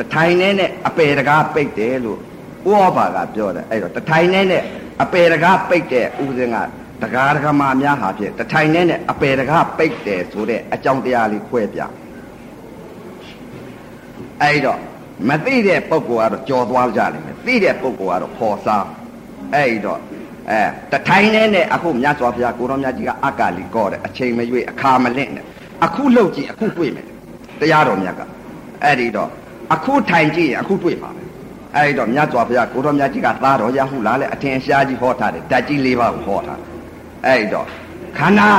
တထိုင်နဲ့နဲ့အပေတကားပိတ်တယ်လို့ဥဩဘာကပြောတယ်အဲ့တော့တထိုင်နဲ့နဲ့အပေတကားပိတ်တဲ့ဥစဉ်ကတကားတကမာများဟာဖြင့်တထိုင်နဲ့နဲ့အပေတကားပိတ်တယ်ဆိုတဲ့အကြောင်းတရားလေးခွဲပြအဲ့တော့မသိတဲ့ပုဂ္ဂိုလ်ကတော့ကြော်သွားကြလိမ့်မယ်သိတဲ့ပုဂ္ဂိုလ်ကတော့ခေါ်စားအဲ့တော့အဲတထိုင်နဲ့နဲ့အခုမြတ်စွာဘုရားကိုရောမြတ်ကြီးကအကလီကောတယ်အချိန်မရွေးအခါမလင့်နဲ့အခုလှုပ်ကြည့်အခုတွေ့မယ်တရားတော်မြတ်ကအဲ့ဒီတော့ အခုထိုင်ကြည့်ရင်အခုတွေ့မှာပဲအဲ့ဒီတော့မြတ်စွာဘုရားကိုရောမြတ်ကြီးကသားတော်ရဟုလားလေအထင်ရှားကြီးဟောထားတယ်ဓာတ်ကြီး၄ပါးကိုဟောထားတယ်အဲ့ဒီတော့ခန္ဓာ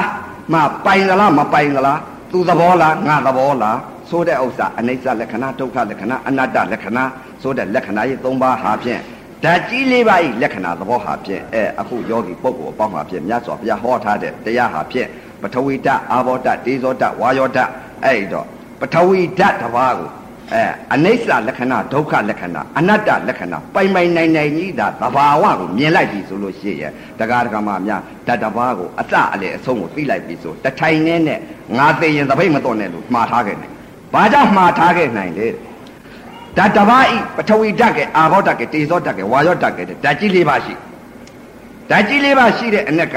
မှာပိုင်သလားမပိုင်သလားသူသဘောလားငါသဘောလားဆိုတဲ့ဥစ္စာအနိစ္စလက္ခဏာဒုက္ခလက္ခဏာအနတ္တလက္ခဏာဆိုတဲ့လက္ခဏာကြီး၃ပါးဟာဖြင့်ဓာတ်ကြီးလေးပါးဤလက္ခဏာသဘောဟာဖြင့်အဲအခုယောဂီပုဂ္ဂိုလ်အပေါင်းဟာဖြင့်မြတ်စွာဘုရားဟောထားတဲ့တရားဟာဖြင့်ပထဝီဓာတ်အာဘောဓာတ်ဒေဇောဓာတ်ဝါယောဓာတ်အဲ့တော့ပထဝီဓာတ်တစ်ပါးကို အဲအနိစ္စလက္ခဏာဒုက္ခလက္ခဏာအနတ္တလက္ခဏာပိုင်ပိုင်နိုင်နိုင်ကြီးသာသဘာဝကိုမြင်လိုက်ပြီဆိုလို့ရှိရဲ့တရားဓမ္မများဓာတ်တစ်ပါးကိုအစအလေအဆုံးကိုသိလိုက်ပြီဆိုတထိုင်နဲ့နဲ့ငါသိရင်သပိတ်မတော်နဲ့လို့မှားထားခဲ့တယ်။ဘာကြောင့်မှားထားခဲ့နိုင်လဲ။ဓာတ်တစ်ပါးဤပထဝီဓာတ်ကအာဘောဓာတ်ကတေဇောဓာတ်ကဝါယောဓာတ်ကဓာတ်ကြီးလေးပါရှိ။ဓာတ်ကြီးလေးပါရှိတဲ့အနက်က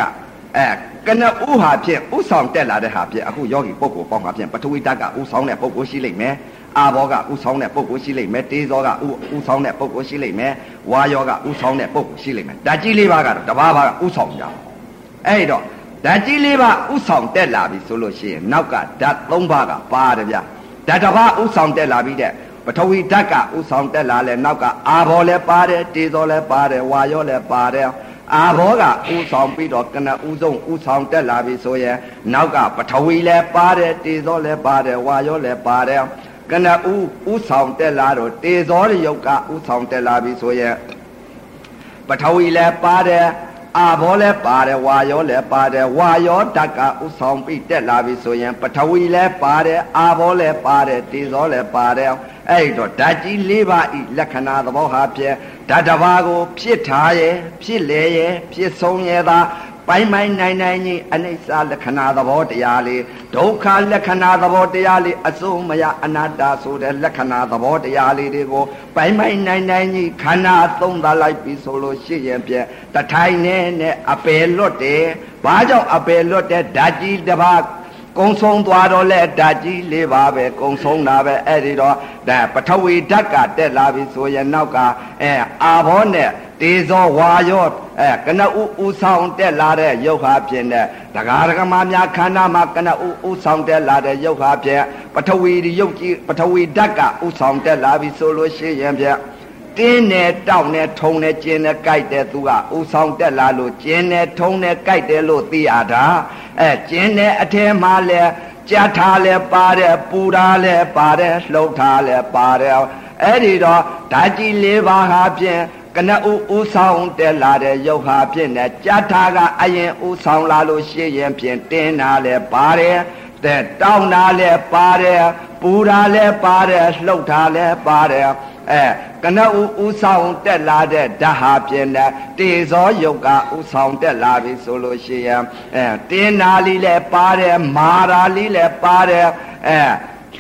အဲကနဥဟာဖြင့်ဥဆောင်တက်လာတဲ့ဟာဖြင့်အခုယောဂီပုဂ္ဂိုလ်ပေါင်းဟာဖြင့်ပထဝီဓာတ်ကဥဆောင်တဲ့ပုဂ္ဂိုလ်ရှိလိမ့်မယ် အာဘောကဥဆောင်တဲ့ပုဂ္ဂိုလ်ရှိလိမ့်မယ်တေဇောကဥဥဆောင်တဲ့ပုဂ္ဂိုလ်ရှိလိမ့်မယ်ဝါယောကဥဆောင်တဲ့ပုဂ္ဂိုလ်ရှိလိမ့်မယ်ဓာတ်ကြီးလေးပါးကတော့တဘာဘာကဥဆောင်ကြအဲ့တော့ဓာတ်ကြီးလေးပါးဥဆောင်တက်လာပြီဆိုလို့ရှိရင်နောက်ကဓာတ်၃ပါးကပါတယ်ဗျဓာတ်တစ်ပါးဥဆောင်တက်လာပြီတဲ့ပထဝီဓာတ်ကဥဆောင်တက်လာလဲနောက်ကအာဘောလည်းပါတယ်တေဇောလည်းပါတယ်ဝါယောလည်းပါတယ်အာဘောကဥဆောင်ပြီးတော့ကနဥဆုံးဥဆောင်တက်လာပြီဆိုရင်နောက်ကပထဝီလည်းပါတယ်တေဇောလည်းပါတယ်ဝါယောလည်းပါတယ် ကနဥဥဆောင်တက်လာတော့တေဇောရုပ်ကဥဆောင်တက်လာပြီဆိုရင်ပထဝီလည်းပါတယ်အာဘောလည်းပါတယ်ဝါယောလည်းပါတယ်ဝါယောဓာတ်ကဥဆောင်ပြီးတက်လာပြီဆိုရင်ပထဝီလည်းပါတယ်အာဘောလည်းပါတယ်တေဇောလည်းပါတယ်အဲ့တော့ဓာတ်ကြီး၄ပါးဤလက္ခဏာသဘောဟာဖြင့်ဓာတ်တစ်ပါးကို ဖြစ်ထားရဲ့ဖြစ်လေရဲ့ဖြစ်ဆုံးရဲ့သာ ပိုင်ပိုင်နိုင်နိုင်ကြီးအနိစ္စလက္ခဏာသဘောတရားလေးဒုက္ခလက္ခဏာသဘောတရားလေးအစုံမရအနတ္တဆိုတဲ့လက္ခဏာသဘောတရားလေးတွေကိုပိုင်ပိုင်နိုင်နိုင်ကြီးခန္ဓာသုံးသလိုက်ပြီဆိုလို့ရှိရင်ပြတထိုင်နဲ့နဲ့အပယ်လွတ်တယ်ဘာကြောင့်အပယ်လွတ်တဲ့ဓာတ်ကြီးတစ်ပါးကုံဆုံးသွားတော့လဲဓာတ်ကြီးလေးပါပဲကုံဆုံးတာပဲအဲ့ဒီတော့ဒါပထဝီဓာတ်ကတက်လာပြီဆိုရင်နောက်ကအဲအာဘောနဲ့ တေဇောဝါယောအဲကနဥဥဆောင်တက်လာတဲ့ရုပ်ဟာဖြင့်တဲ့ဒဂါဒဂမများခန္ဓာမှာကနဥဥဆောင်တက်လာတဲ့ရုပ်ဟာဖြင့်ပထဝီရုပ်ကြီးပထဝီဓာတ်ကဥဆောင်တက်လာပြီဆိုလို့ရှိရင်ဖြင့်တင်းနဲ့တောက်နဲ့ထုံနဲ့ကျင်းနဲ့ကြိုက်တဲ့သူကဥဆောင်တက်လာလို့ကျင်းနဲ့ထုံနဲ့ကြိုက်တယ်လို့သိရတာအဲကျင်းနဲ့အထဲမှာလဲကြက်ထားလဲပါတယ်ပူထားလဲပါတယ်လှုပ်ထားလဲပါတယ်အဲ့ဒီတော့ဓာကြီးလေးပါးဟာဖြင့် ကနဥဥဆောင်တက်လာတဲ့ရုပ်ဟာဖြင့်နဲ့ကြက်ထားကအရင်ဥဆောင်လာလို့ရှိရင်ဖြင့်တင်းတာလဲပါတယ်တဲ့တောင်းတာလဲပါတယ်ပူတာလဲပါတယ်လှုပ်တာလဲပါတယ်အဲကနဥဥဆောင်တက်လာတဲ့ဓာဟာပြင်းတဲ့တေဇောယုတ်ကဥဆောင်တက်လာပြီဆိုလို့ရှိရင်အဲတင်းနာလေးလည်းပါတယ်မာရာလေးလည်းပါတယ်အဲ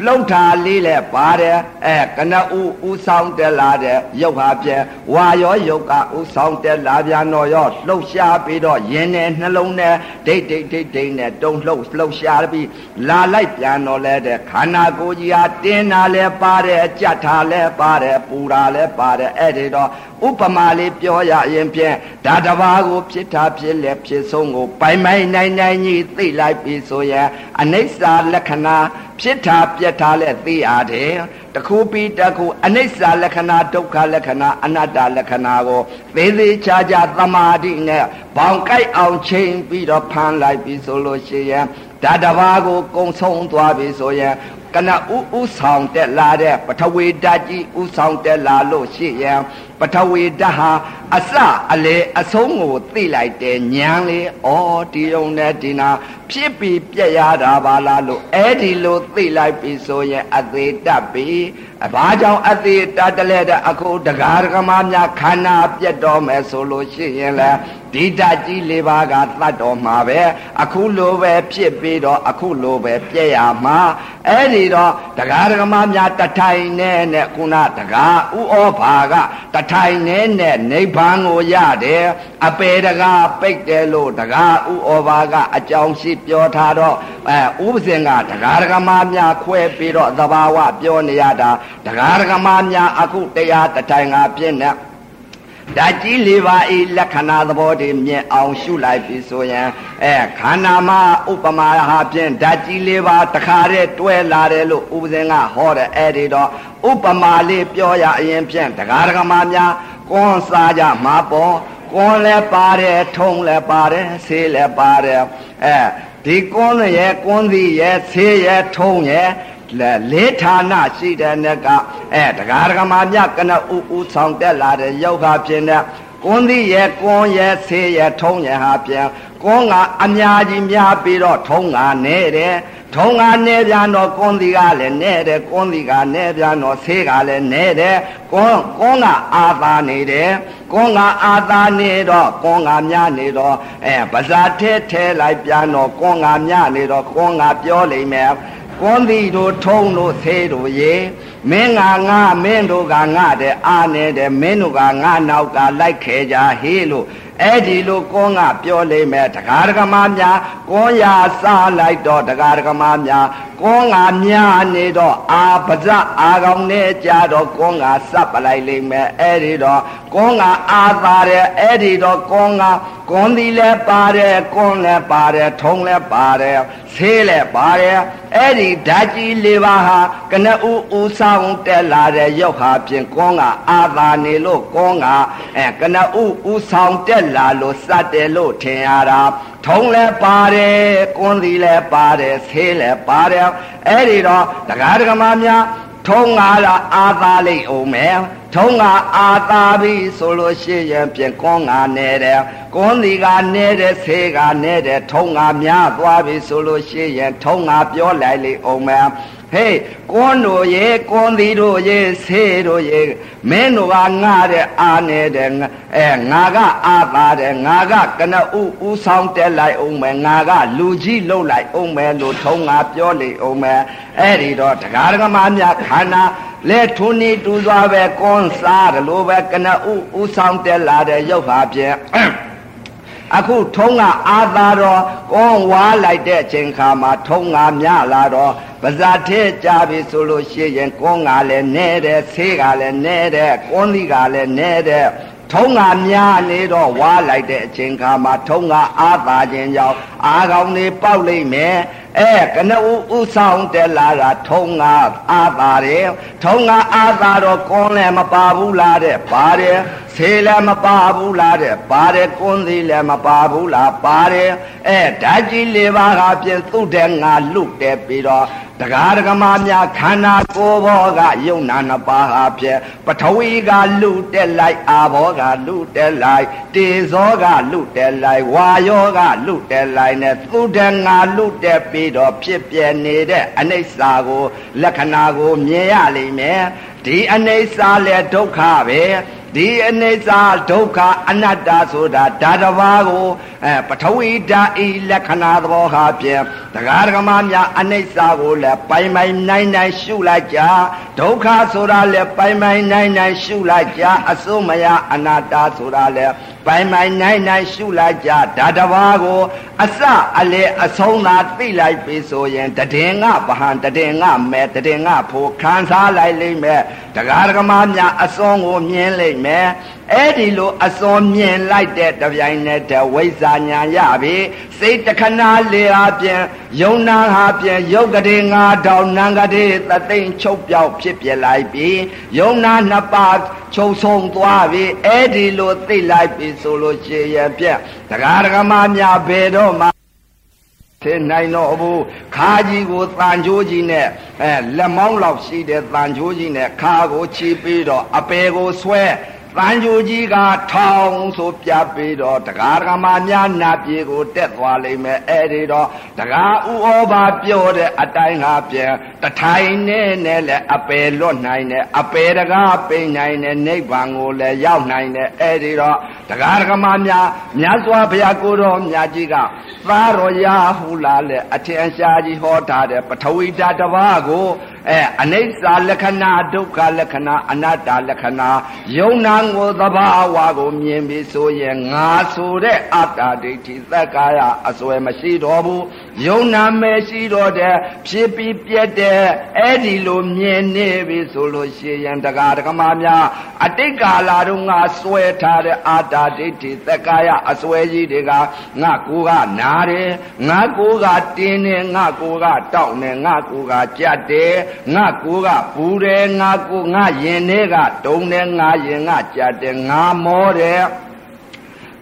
လှုပ်တာလေးလည်းပါတယ်အဲကနဥဥဆောင်တက်လာတဲ့ရုပ်ဟာပြဲဝါရောရုပ်ကဥဆောင်တက်လာပြန်တော့ရောလှုပ်ရှားပြီးတော့ယင်းနဲ့နှလုံးနဲ့ဒိတ်ဒိတ်ဒိတ်ဒိတ်နဲ့တုံလှုပ်လှုပ်ရှားပြီးလာလိုက်ပြန်တော့လဲတဲ့ခန္ဓာကိုယ်ကြီးဟာတင်းတာလည်းပါတယ်ကြက်တာလည်းပါတယ်ပူတာလည်းပါတယ်အဲ့ဒီတော့ဥပမာလေးပြောရရင်ဖြင့်ဒါတဘာကိုဖြစ်တာဖြစ်လေဖြစ်ဆုံးကိုပိုင်ပိုင်နိုင်နိုင်ကြီးသိလိုက်ပြီဆိုရင်အနိစ္စလက္ခဏာဖြစ်တာပြက်တာလည်းသိရတယ်တခုပြီးတခုအနိစ္စလက္ခဏာဒုက္ခလက္ခဏာအနတ္တလက္ခဏာကိုသေးသေးချာချာသမာဓိနဲ့ဘောင်ကြိုက်အောင်ချိန်ပြီးတော့ဖမ်းလိုက်ပြီဆိုလို့ရှိရင်ဒါတဘာကိုကုံဆုံးသွားပြီဆိုရင် ကနဥဥဆောင်တက်လာတဲ့ပထဝီဓာတ်ကြီးဥဆောင်တက်လာလို့ရှိရင်ပထဝီဓာတ်ဟာအစအလေအဆုံးကိုသိလိုက်တယ်ညံလေဩဒီုံနဲ့ဒီနာဖြစ်ပြီးပြက်ရတာပါလားလို့အဲ့ဒီလိုသိလိုက်ပြီဆိုရင်အသေးတက်ပြီဘာကြောင့်အသေးတတလဲတဲ့အခုဒကာဒကမများခန္ဓာပြတ်တော်မယ်ဆိုလို့ရှိရင်လဲ ဒီဓာတ်ကြီးလေးပါးကသတ်တော်မှာပဲအခုလိုပဲဖြစ်ပြီးတော့အခုလိုပဲပြည့်ရမှာအဲ့ဒီတော့ဒကာဒကမများတထိုင်နဲ့နဲ့ခုနဒကာဥဩဘာကတထိုင်နဲ့နဲ့နိဗ္ဗာန်ကိုရတယ်အပေဒကာပိတ်တယ်လို့ဒကာဥဩဘာကအကြောင်းရှိပြောထားတော့အဲဥပဇင်ကဒကာဒကမများခွဲပြီးတော့သဘာဝပြောနေရတာဒကာဒကမများအခုတရားတထိုင်ကပြည့်နေ ဓာတ်ကြီးလေးပါဤလက္ခဏာသဘောတွေမြင်အောင်ရှုလိုက်ပြီဆိုရင်အဲခန္ဓာမှာဥပမာဟာဖြင့်ဓာတ်ကြီးလေးပါတခါတည်းတွဲလာတယ်လို့ဥပဇင်ကဟောတယ်အဲ့ဒီတော့ဥပမာလေးပြောရအရင်ဖြင့်တရားဓမ္မများကွန်စားကြမှာပေါ့ကွန်လည်းပါတယ်ထုံလည်းပါတယ်ဆေးလည်းပါတယ်အဲဒီကွန်ရဲ့ကွန်စီရဲ့ဆေးရဲ့ထုံရဲ့ လေးဌာနရှိတဲ့နဲ့ကအဲတရားဓမ္မမြကနဥဥဆောင်တက်လာတဲ့ယောဂဖြစ်တဲ့ကွန်သီးရဲ့ကွန်ရဲ့ဆေးရဲ့ထုံးရဲ့ဟာပြန်ကွန်ကအများကြီးများပြီးတော့ထုံးကနေတယ်ထုံးကနေပြန်တော့ကွန်သီးကလည်းနေတယ်ကွန်သီးကနေပြန်တော့ဆေးကလည်းနေတယ်ကွန်ကွန်ကအာသာနေတယ်ကွန်ကအာသာနေတော့ကွန်ကများနေတော့အဲပါဇာထဲထဲလိုက်ပြန်တော့ကွန်ကများနေတော့ကွန်ကပြောလိမ့်မယ် ကွန်သည်တို့ထုံးတို့သေးတို့ရေမင်းကငါမင်းတို့ကငါတဲ့အာနေတဲ့မင်းတို့ကငါနောက်ကလိုက်ခဲကြဟေးလို့အဲ့ဒီလိုကွန်ကပြောလိမ့်မယ်တရားဓမ္မများကွန်ရာစားလိုက်တော့တရားဓမ္မများကွန်ကများနေတော့အာပဇအာကောင်နဲ့ကြတော့ကွန်ကစပ်ပလိုက်လိမ့်မယ်အဲ့ဒီတော့ကွန်ကအာသာတယ်အဲ့ဒီတော့ကွန်ကကွန်ဒီလည်းပါတယ်ကွန်လည်းပါတယ်ထုံလည်းပါတယ်ဆေးလည်းပါတယ်အဲ့ဒီဓာကြီးလေးပါဟာကနဦးဦးဆောင်တက်လာတဲ့ရုပ်ဟာဖြင့်ကွန်ကအာသာနေလို့ကွန်ကအဲကနဦးဦးဆောင်တက်လာလို့စတယ်လို့ထင်ရတာထုံးလဲပါတယ်ကွန်းစီလဲပါတယ်ဆေးလဲပါတယ်အဲ့ဒီတော့တရားဓမ္မများထုံးကားလာအာသာလိမ့်အောင်မယ်ထုံးကအာသာပြီဆိုလို့ရှိရင်ပြင်ကွန်းကနဲတယ်ကွန်းဒီကနဲတယ်ဆေးကနဲတယ်ထုံးကများသွားပြီဆိုလို့ရှိရင်ထုံးကပြောလိုက်လိမ့်အောင်မယ် ဟေးကွန်းတို့ရေကွန်းသီတို့ရေဆေးတို့ရေမင်းတို့ကငါတဲ့အာနေတဲ့အဲငါကအာပါတဲ့ငါကကနဥဥဆောင်တက်လိုက်အောင်မယ်ငါကလူကြီးလှုပ်လိုက်အောင်မယ်လို့ထုံးငါပြောလိမ့်အောင်မယ်အဲ့ဒီတော့တရားဓမ္မများခန္ဓာလဲထုံနေတူစွာပဲကွန်းစားတယ်လို့ပဲကနဥဥဆောင်တက်လာတဲ့ရုပ်ပါဖြင့် အခုထုံးကအာသာတော့ကောဝါလိုက်တဲ့အချိန်ခါမှာထုံးကမြလာတော့ပါဇာထဲကြပြီဆိုလို့ရှိရင်ကွန်းကလည်းနဲတယ်ဆေးကလည်းနဲတယ်ကွန်းသီးကလည်းနဲတယ်ထုံးကများနေတော့ဝါလိုက်တဲ့အချိန်ခါမှာထုံးကအာသာခြင်းကြောင့်အာကောင်နေပေါက်လိမ့်မယ် အဲကနဦးဥဆောင်တက်လာတာထုံးကအာသာတယ်ထုံးကအာသာတော့ကွန်းလည်းမပါဘူးလားတဲ့ပါတယ်ဆေးလည်းမပါဘူးလားတဲ့ပါတယ်ကွန်းသေးလည်းမပါဘူးလားပါတယ်အဲဓာတ်ကြီးလေးပါးကပြင်သူ့တဲ့ငါလွတ်တယ်ပြီးတော့ တရားဒဂမများခန္ဓာကိုယ်ဘောကယုံနာနှစ်ပါးဟာဖြင့်ပထဝီကလူတက်လိုက်အာဘောကလူတက်လိုက်တေဇောကလူတက်လိုက်ဝါယောကလူတက်လိုက်နဲ့သူတငါလူတက်ပြီးတော့ဖြစ်ပြနေတဲ့အနိစ္စကိုလက္ခဏာကိုမြင်ရလိမ့်မယ်ဒီအနိစ္စလည်းဒုက္ခပဲ ဒီအနိစ္စဒုက္ခအနတ္တဆိုတာဓာတဘာကိုအဲပထဝီဓာဤလက္ခဏာသဘောဟာဖြင့်တရားဓမ္မများအနိစ္စကိုလည်းပိုင်ပိုင်နိုင်နိုင်ရှုလိုက်ကြဒုက္ခဆိုတာလည်းပိုင်ပိုင်နိုင်နိုင်ရှုလိုက်ကြအစုမယအနတ္တဆိုတာလည်းပိုင်ပိုင်နိုင်နိုင်ရှုလိုက်ကြဓာတဘာကိုအစအလေအဆုံးသာသိလိုက်ပြီဆိုရင်တည်ငါဗဟံတည်ငါမဲတည်ငါဖို့ခံစားလိုက်လိမ့်မယ်တရားဓမ္မများအစွန်ကိုမြင်လိမ့်မယ်အဲ့ဒီလိုအစွန်မြင်လိုက်တဲ့တပြိုင်နက်တည်းဝိဇ္ဇာညာရပြီစိတ်တခဏလေးဟာပြန်ယုံနာဟာပြန်ယုတ်ကလေးငါတောင်နံကလေးသသိမ့်ချုပ်ပြောက်ဖြစ်ပြလိုက်ပြီယုံနာနှစ်ပါးချုပ်ဆုံးသွားပြီအဲ့ဒီလိုသိလိုက်ပြီဆိုလို့ရှိရင်ပြက်တရားဓမ္မများဘယ်တော့မှထင်နိုင်တော့ဘူးခါကြီးကိုတန်ချိုးကြီးနဲ့အဲလက်မောင်းလောက်ရှိတဲ့တန်ချိုးကြီးနဲ့ခါကိုချီပြီးတော့အပေကိုဆွဲ တန်ကြူကြီးကထောင်ဆိုပြပြီးတော့တကားတကမာများနာပြေကိုတက်သွားလိမ့်မယ်အဲ့ဒီတော့တကားဥဩဘာပြောတဲ့အတိုင်းဟာပြန်တထိုင်နဲ့နဲ့လည်းအပယ်လွတ်နိုင်တယ်အပယ်တကားပိန်နိုင်တယ်နိဗ္ဗာန်ကိုလည်းရောက်နိုင်တယ်အဲ့ဒီတော့တကားတကမာများမြတ်စွာဘုရားကိုတော်မြတ်ကြီးကသာရောရာဟူလာလေအထင်ရှားကြီးဟောထားတဲ့ပထဝီဓာတ်တစ်ပါးကို အဲအနိစ္စလက္ခဏာဒုက္ခလက္ခဏာအနတ္တလက္ခဏာယုံနာကိုသဘာဝကိုမြင်ပြီးဆိုရင်ငါဆိုတဲ့အတ္တဒိဋ္ဌိသက်ကာယအစွဲမရှိတော့ဘူးယုံနာမရှိတော့တဲ့ဖြစ်ပြီးပြက်တဲ့အဲ့ဒီလိုမြင်နေပြီဆိုလို့ရှိရင်တကားတကမာများအတိတ်ကာလတုန်းကစွဲထားတဲ့အတ္တဒိဋ္ဌိသက်ကာယအစွဲကြီးတွေကငါကိုကနာတယ်ငါကိုကတင်းတယ်ငါကိုကတောက်တယ်ငါကိုကကြက်တယ်ငါကိုကပူတယ်ငါကိုငါရင်ထဲကတုံတယ်ငါရင်ကကြက်တယ်ငါမောတယ်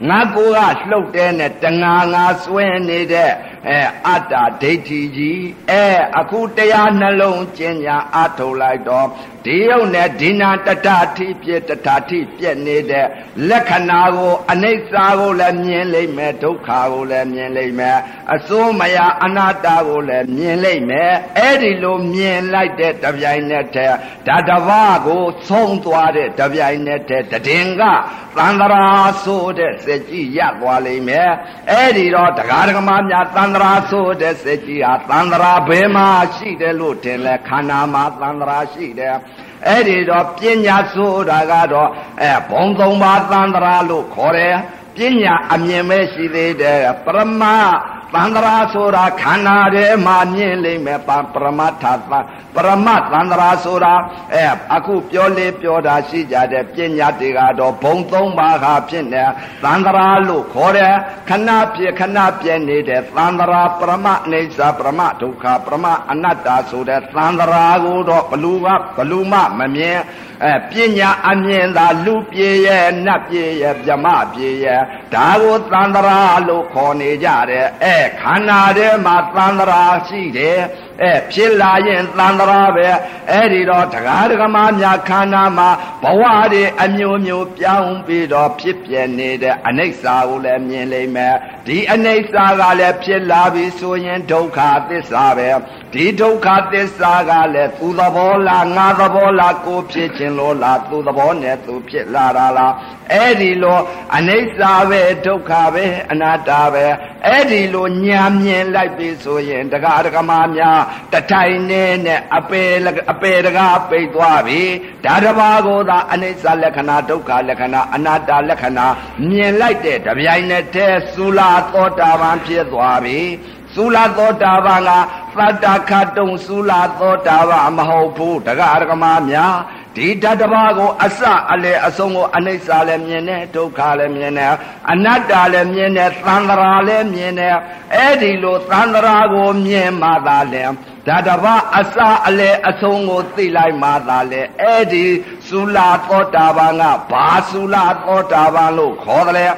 ငါကိုကလှုပ်တဲ့နဲ့တငါငါစွဲနေတဲ့ အဲအတ္တဒိဋ္ဌိကြီးအဲအခုတရားနှလုံးကျင်ညာအထုတ်လိုက်တော့ ဒီယုံနဲ့ဒီနာတတထိပြတတထိပြက်နေတဲ့လက္ခဏာကိုအနိစ္စကိုလည်းမြင်လိမ့်မယ်ဒုက္ခကိုလည်းမြင်လိမ့်မယ်အစိုးမယအနာတ္တကိုလည်းမြင်လိမ့်မယ်အဲ့ဒီလိုမြင်လိုက်တဲ့တပြိုင်နက်တည်းဓာတဝကိုသုံးသွားတဲ့တပြိုင်နက်တည်းတည်င်ကသန္တရာဆိုတဲ့စက်ကြီးရသွားလိမ့်မယ်အဲ့ဒီတော့တရားဓမ္မများသန္တရာဆိုတဲ့စက်ကြီးဟာသန္တရာဘယ်မှာရှိတယ်လို့ထင်လဲခန္ဓာမှာသန္တရာရှိတယ် အဲ့ဒီတော့ပညာဆိုတာကတော့အဲဘုံသုံးပါးသန္တရာလို့ခေါ်တယ်ပညာအမြင်ပဲရှိသေးတယ်ပရမ သန္တရာဆိုတာခန္ဓာထဲမှာမြင်လိမ့်မယ်ပရမတ်ထာပရမတ်သန္တရာဆိုတာအဲအခုပြောလေပြောတာရှိကြတဲ့ပညာတွေကတော့ဘုံသုံးပါးဟာဖြစ်နေသန္တရာလို့ခေါ်တယ်ခဏပြခဏပြနေတဲ့သန္တရာပရမအိဋ္ဌပရမဒုက္ခပရမအနတ္တဆိုတဲ့သန္တရာကိုတော့ဘလူကဘလူမမမြင်အဲပညာအမြင်သာလူပြေရဲ့နတ်ပြေရဲ့ဗြမပြေရဲ့ဒါကိုသန္တရာလို့ခေါ်နေကြတယ်အဲခန္ဓာထဲမှာသန္တရာရှိတယ်အဲဖြစ်လာရင်သန္တရာပဲအဲ့ဒီတော့တရားဓမ္မများခန္ဓာမှာဘဝတွေအမျိုးမျိုးပြောင်းပြီးတော့ဖြစ်ပြနေတဲ့အနိစ္စကိုလည်းမြင်လိမ့်မယ်ဒီအနိစ္စကလည်းဖြစ်လာပြီဆိုရင်ဒုက္ခသစ္စာပဲဒီဒုက္ခသစ္စာကလည်းသူသဘောလားငါသဘောလားကိုဖြစ်ခြင်းလို့လားသူသဘောနဲ့သူဖြစ်လာတာလားအဲ့ဒီလိုအနိစ္စပဲဒုက္ခပဲအနတ္တပဲအဲ့ဒီလိုညာမြင်လိုက်ပြီဆိုရင်တရားဓမ္မများတထိုင်နေနဲ့အပေအပေတကားပိတ်သွားပြီဒါတဘာကိုသာအနိစ္စလက္ခဏာဒုက္ခလက္ခဏာအနတ္တလက္ခဏာမြင်လိုက်တဲ့တပြိုင်နက်တည်းသုလာသောတာပန်ဖြစ်သွားပြီသုလာသောတာပန်ကသတ္တခတုံသုလာသောတာပန်မဟုတ်ဘူးတရားဓမ္မများ ဒီဓာတ်တစ်ပါးကိုအစအလေအဆုံးကိုအနိစ္စလည်းမြင်တယ်ဒုက္ခလည်းမြင်တယ်အနတ္တလည်းမြင်တယ်သံဃာလည်းမြင်တယ်အဲ့ဒီလိုသံဃာကိုမြင်မှသာလဲဒါတပါအစအလေအဆုံးကိုသိလိုက်မှသာလဲအဲ့ဒီသုလာသောတာပန်ကဘာသုလာသောတာပန်လို့ခေါ်တယ်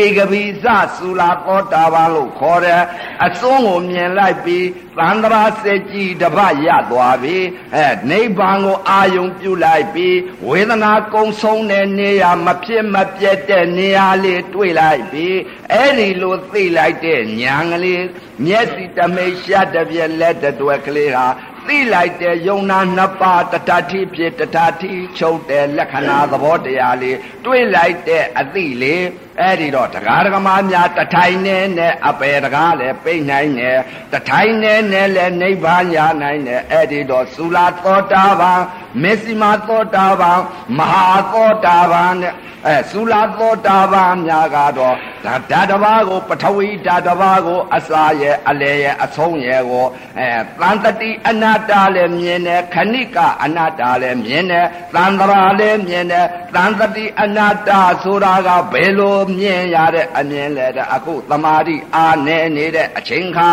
ဧကပိစသုလာသောတာပန်လို့ခေါ်တယ်အစွန်းကိုမြင်လိုက်ပြီးသန္တရာစက်ကြီးတပတ်ရသွားပြီအဲနိဗ္ဗာန်ကိုအာယုံပြုလိုက်ပြီးဝေဒနာကုံဆုံးတဲ့နေရာမဖြစ်မပြတ်တဲ့နေရာလေးတွေ့လိုက်ပြီးအဲ့ဒီလိုသိလိုက်တဲ့ညာကလေးမျက်စိတမိတ်ရှက်တပြက်လက်တွက်ကလေးဟာ သိလိုက်တဲ့ယုံနာနှစ်ပါးတတတိဖြစ်တတတိချုပ်တဲ့လက္ခဏာသဘောတရားလေးတွေ့လိုက်တဲ့အသိလေးအဲ့ဒီတော့တရားဓမ္မများတထိုင်နဲ့နဲ့အပေတရားလည်းပိတ်နိုင်တယ်တထိုင်နဲ့နဲ့လည်းနိဗ္ဗာန်ရနိုင်တယ်အဲ့ဒီတော့သုလာသောတာပန်မေစီမာသောတာပန်မဟာသောတာပန်နဲ့အဲသုလာသောတာပန်များကတော့ဒါဓာတဘာကိုပထဝီဓာတဘာကိုအစာရဲ့အလေရဲ့အဆုံးရဲ့ကိုအဲသံတတိအနာတ္တလည်းမြင်တယ်ခဏိကအနာတ္တလည်းမြင်တယ်သံတရာလည်းမြင်တယ်သံတတိအနာတ္တဆိုတာကဘယ်လိုမြင်ရတဲ့အမြင်လဲတဲ့အခုသမာဓိအာနေနေတဲ့အချိန်ခါ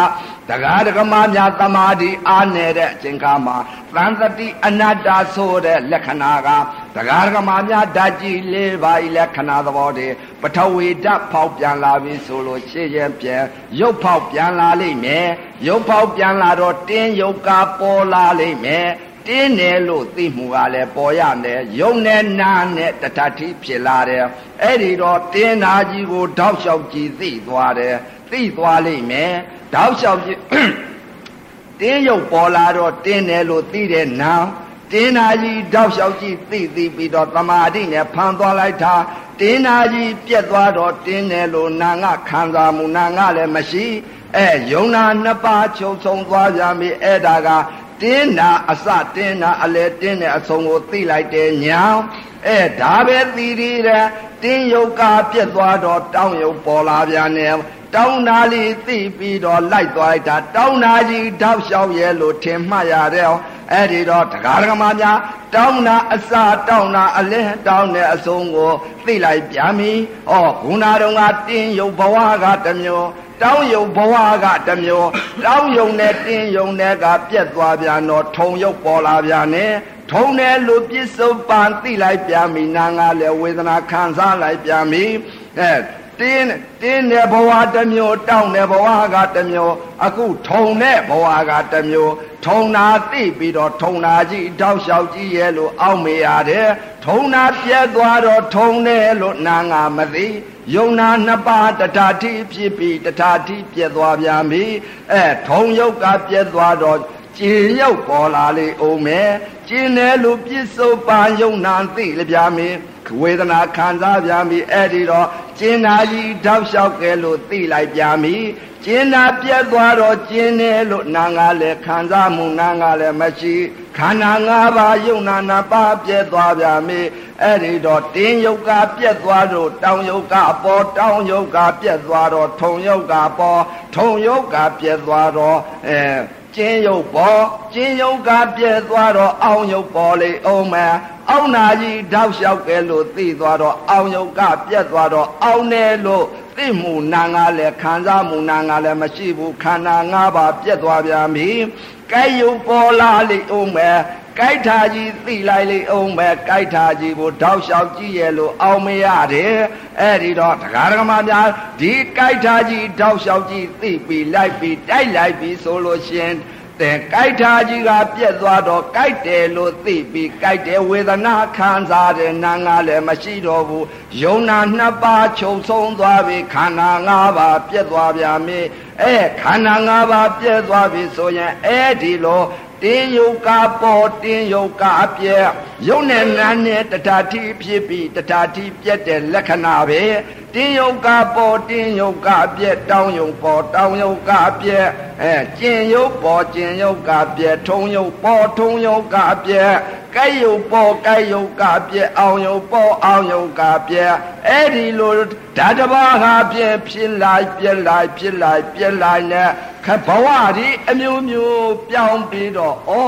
တရားဓမ္မများသမာဓိအားနေတဲ့အချိန်ခါမှာသံသတိအနတ္တဆိုတဲ့လက္ခဏာက တရားဓမ္မများဓာတ်ကြီး၄ပါးဤလက္ခဏာသဘောတည်းပထဝီဓာတ်ဖောက်ပြန်လာပြီဆိုလို့ရှင်းရင်ပြန်ရုပ်ဖောက်ပြန်လာလိမ့်မယ်ရုပ်ဖောက်ပြန်လာတော့တင်းရုပ်ကပေါ်လာလိမ့်မယ်တင်းတယ်လို့သိမှုကလည်းပေါ်ရမယ်ယုံနဲ့နာနဲ့တထတိဖြစ်လာတယ်အဲ့ဒီတော့တင်းနာကြီးကိုတောက်လျှောက်ကြည့်သိသွားတယ်သိသွားလိမ့်မယ်တောက်လျှောက်ကြည့်တင်းရုပ်ပေါ်လာတော့တင်းတယ်လို့သိတဲ့နာ တင်းနာကြီးတောက်လျှောက်ကြည့်သိသိပြီးတော့တမာတိနဲ့ဖန်သွားလိုက်တာတင်းနာကြီးပြက်သွားတော့တင်းတယ်လို့နာငါခံစားမှုနာငါလည်းမရှိအဲယုံနာနှစ်ပါးချုပ်ဆုံးသွားကြပြီအဲ့ဒါကတင်းနာအစတင်းနာအလဲတင်းတဲ့အဆုံးကိုသိလိုက်တယ်ညာအဲဒါပဲသိရတဲ့တင်းယုတ်ကပြက်သွားတော့တောင်းယုတ်ပေါ်လာပြန်တယ် တောင်းနာလေးသိပြီးတော့လိုက်သွားလိုက်တာတောင်းနာကြီးတောက်လျှောက်ရဲလို့ထင်မှတ်ရတယ်အဲ့ဒီတော့တရားဓမ္မများတောင်းနာအစာတောင်းနာအလဲတောင်းတဲ့အဆုံးကိုသိလိုက်ပြန်ပြီ။ဩခုနာတော်ကတင်းယုတ်ဘဝကတမျိုးတောင်းယုံဘဝကတမျိုးတောင်းယုံနဲ့တင်းယုံနဲ့ကပြက်သွားပြန်တော့ထုံယုတ်ပေါ်လာပြန်နဲ့ထုံတယ်လို့ပြစ္ဆုတ်ပန်သိလိုက်ပြန်ပြီနာငါလည်းဝေဒနာခံစားလိုက်ပြန်ပြီအဲ တင်းတင်းတဲ့ဘဝတစ်မျိုးတောင်းတဲ့ဘဝကတစ်မျိုးအခုထုံတဲ့ဘဝကတစ်မျိုးထုံနာသိပြီးတော့ထုံနာကြီးတောက်လျှောက်ကြီးရဲ့လို့အောက်မေရတယ်ထုံနာပြက်သွားတော့ထုံတယ်လို့နာငါမသိယုံနာနှစ်ပါးတထာတိဖြစ်ပြီးတထာတိပြက်သွားပြန်ပြီအဲထုံယုတ်ကပြက်သွားတော့ကျင်ရောက်ပေါ်လာလေအောင်မယ်ကျင်တယ်လို့ပြစ္ဆုတ်ပါယုံနာသိလပြမင်းဝေဒနာခံစားပြန်ပြီအဲ့ဒီတော့ ကျင်နာကြီးတောက်လျှောက်ကဲလို့သိလိုက်ပြန်ပြီကျင်နာပြက်သွားတော့ကျင်တယ်လို့နာငါလည်းခံစားမှုနာငါလည်းမရှိခန္ဓာ၅ပါးယုံနာနာပါပြက်သွားပြန်ပြီအဲ့ဒီတော့တင်းယုတ်ကပြက်သွားတော့တောင်ယုတ်ကပေါ်တောင်ယုတ်ကပြက်သွားတော့ထုံယုတ်ကပေါ်ထုံယုတ်ကပြက်သွားတော့အဲ ကျင်းယုတ်ပေါ်ကျင်းယုတ်ကပြဲသွားတော့အောင်ယုတ်ပေါ်လေအောင်မယ်အောင်နာကြီးတောက်လျှောက်ကဲလို့သိသွားတော့အောင်ယုတ်ကပြက်သွားတော့အောင်တယ်လို့သိမှုနာငါလည်းခံစားမှုနာငါလည်းမရှိဘူးခန္ဓာ၅ပါးပြက်သွားပြန်ပြီကဲယုတ်ပေါ်လာလေအောင်မယ် ကြိုက်တာကြီးသိလိုက်လေအောင်ပဲကြိုက်တာကြီးကိုတောက်လျှောက်ကြည့်ရဲ့လို့အောင်မရတယ်အဲ့ဒီတော့တရားဓမ္မများဒီကြိုက်တာကြီးတောက်လျှောက်ကြည့်သိပြီးလိုက်ပြီးတိုက်လိုက်ပြီးဆိုလို့ရှင်တဲ့ကြိုက်တာကြီးကပြက်သွားတော့ကြိုက်တယ်လို့သိပြီးကြိုက်တယ်ဝေဒနာခံစားတယ်နာငါလည်းမရှိတော့ဘူးယုံနာနှစ်ပါးချုပ်ဆုံးသွားပြီခန္ဓာ၅ပါးပြက်သွားပြန်ပြီအဲခန္ဓာ၅ပါးပြက်သွားပြီဆိုရင်အဲဒီလို တင်းယုတ်ကပေါ်တင်းယုတ်ကအပြက်ယုတ်နဲ့နာနဲ့တထာတိဖြစ်ပြီးတထာတိပြက်တဲ့လက္ခဏာပဲတင်းယုတ်ကပေါ်တင်းယုတ်ကအပြက်တောင်းယုတ်ပေါ်တောင်းယုတ်ကအပြက်အဲကျင်ယုတ်ပေါ်ကျင်ယုတ်ကအပြက်ထုံယုတ်ပေါ်ထုံယုတ်ကအပြက်ကဲယုတ်ပေါ်ကဲယုတ်ကအပြက်အောင်ယုတ်ပေါ်အောင်ယုတ်ကအပြက်အဲ့ဒီလိုဓာတဘာဟာပြက်ဖြစ်လိုက်ပြက်လိုက်ဖြစ်လိုက်ပြက်လိုက်နဲ့ ခဘဝဒီအမျိုးမျိုးပြောင်းပြီးတော့ဩ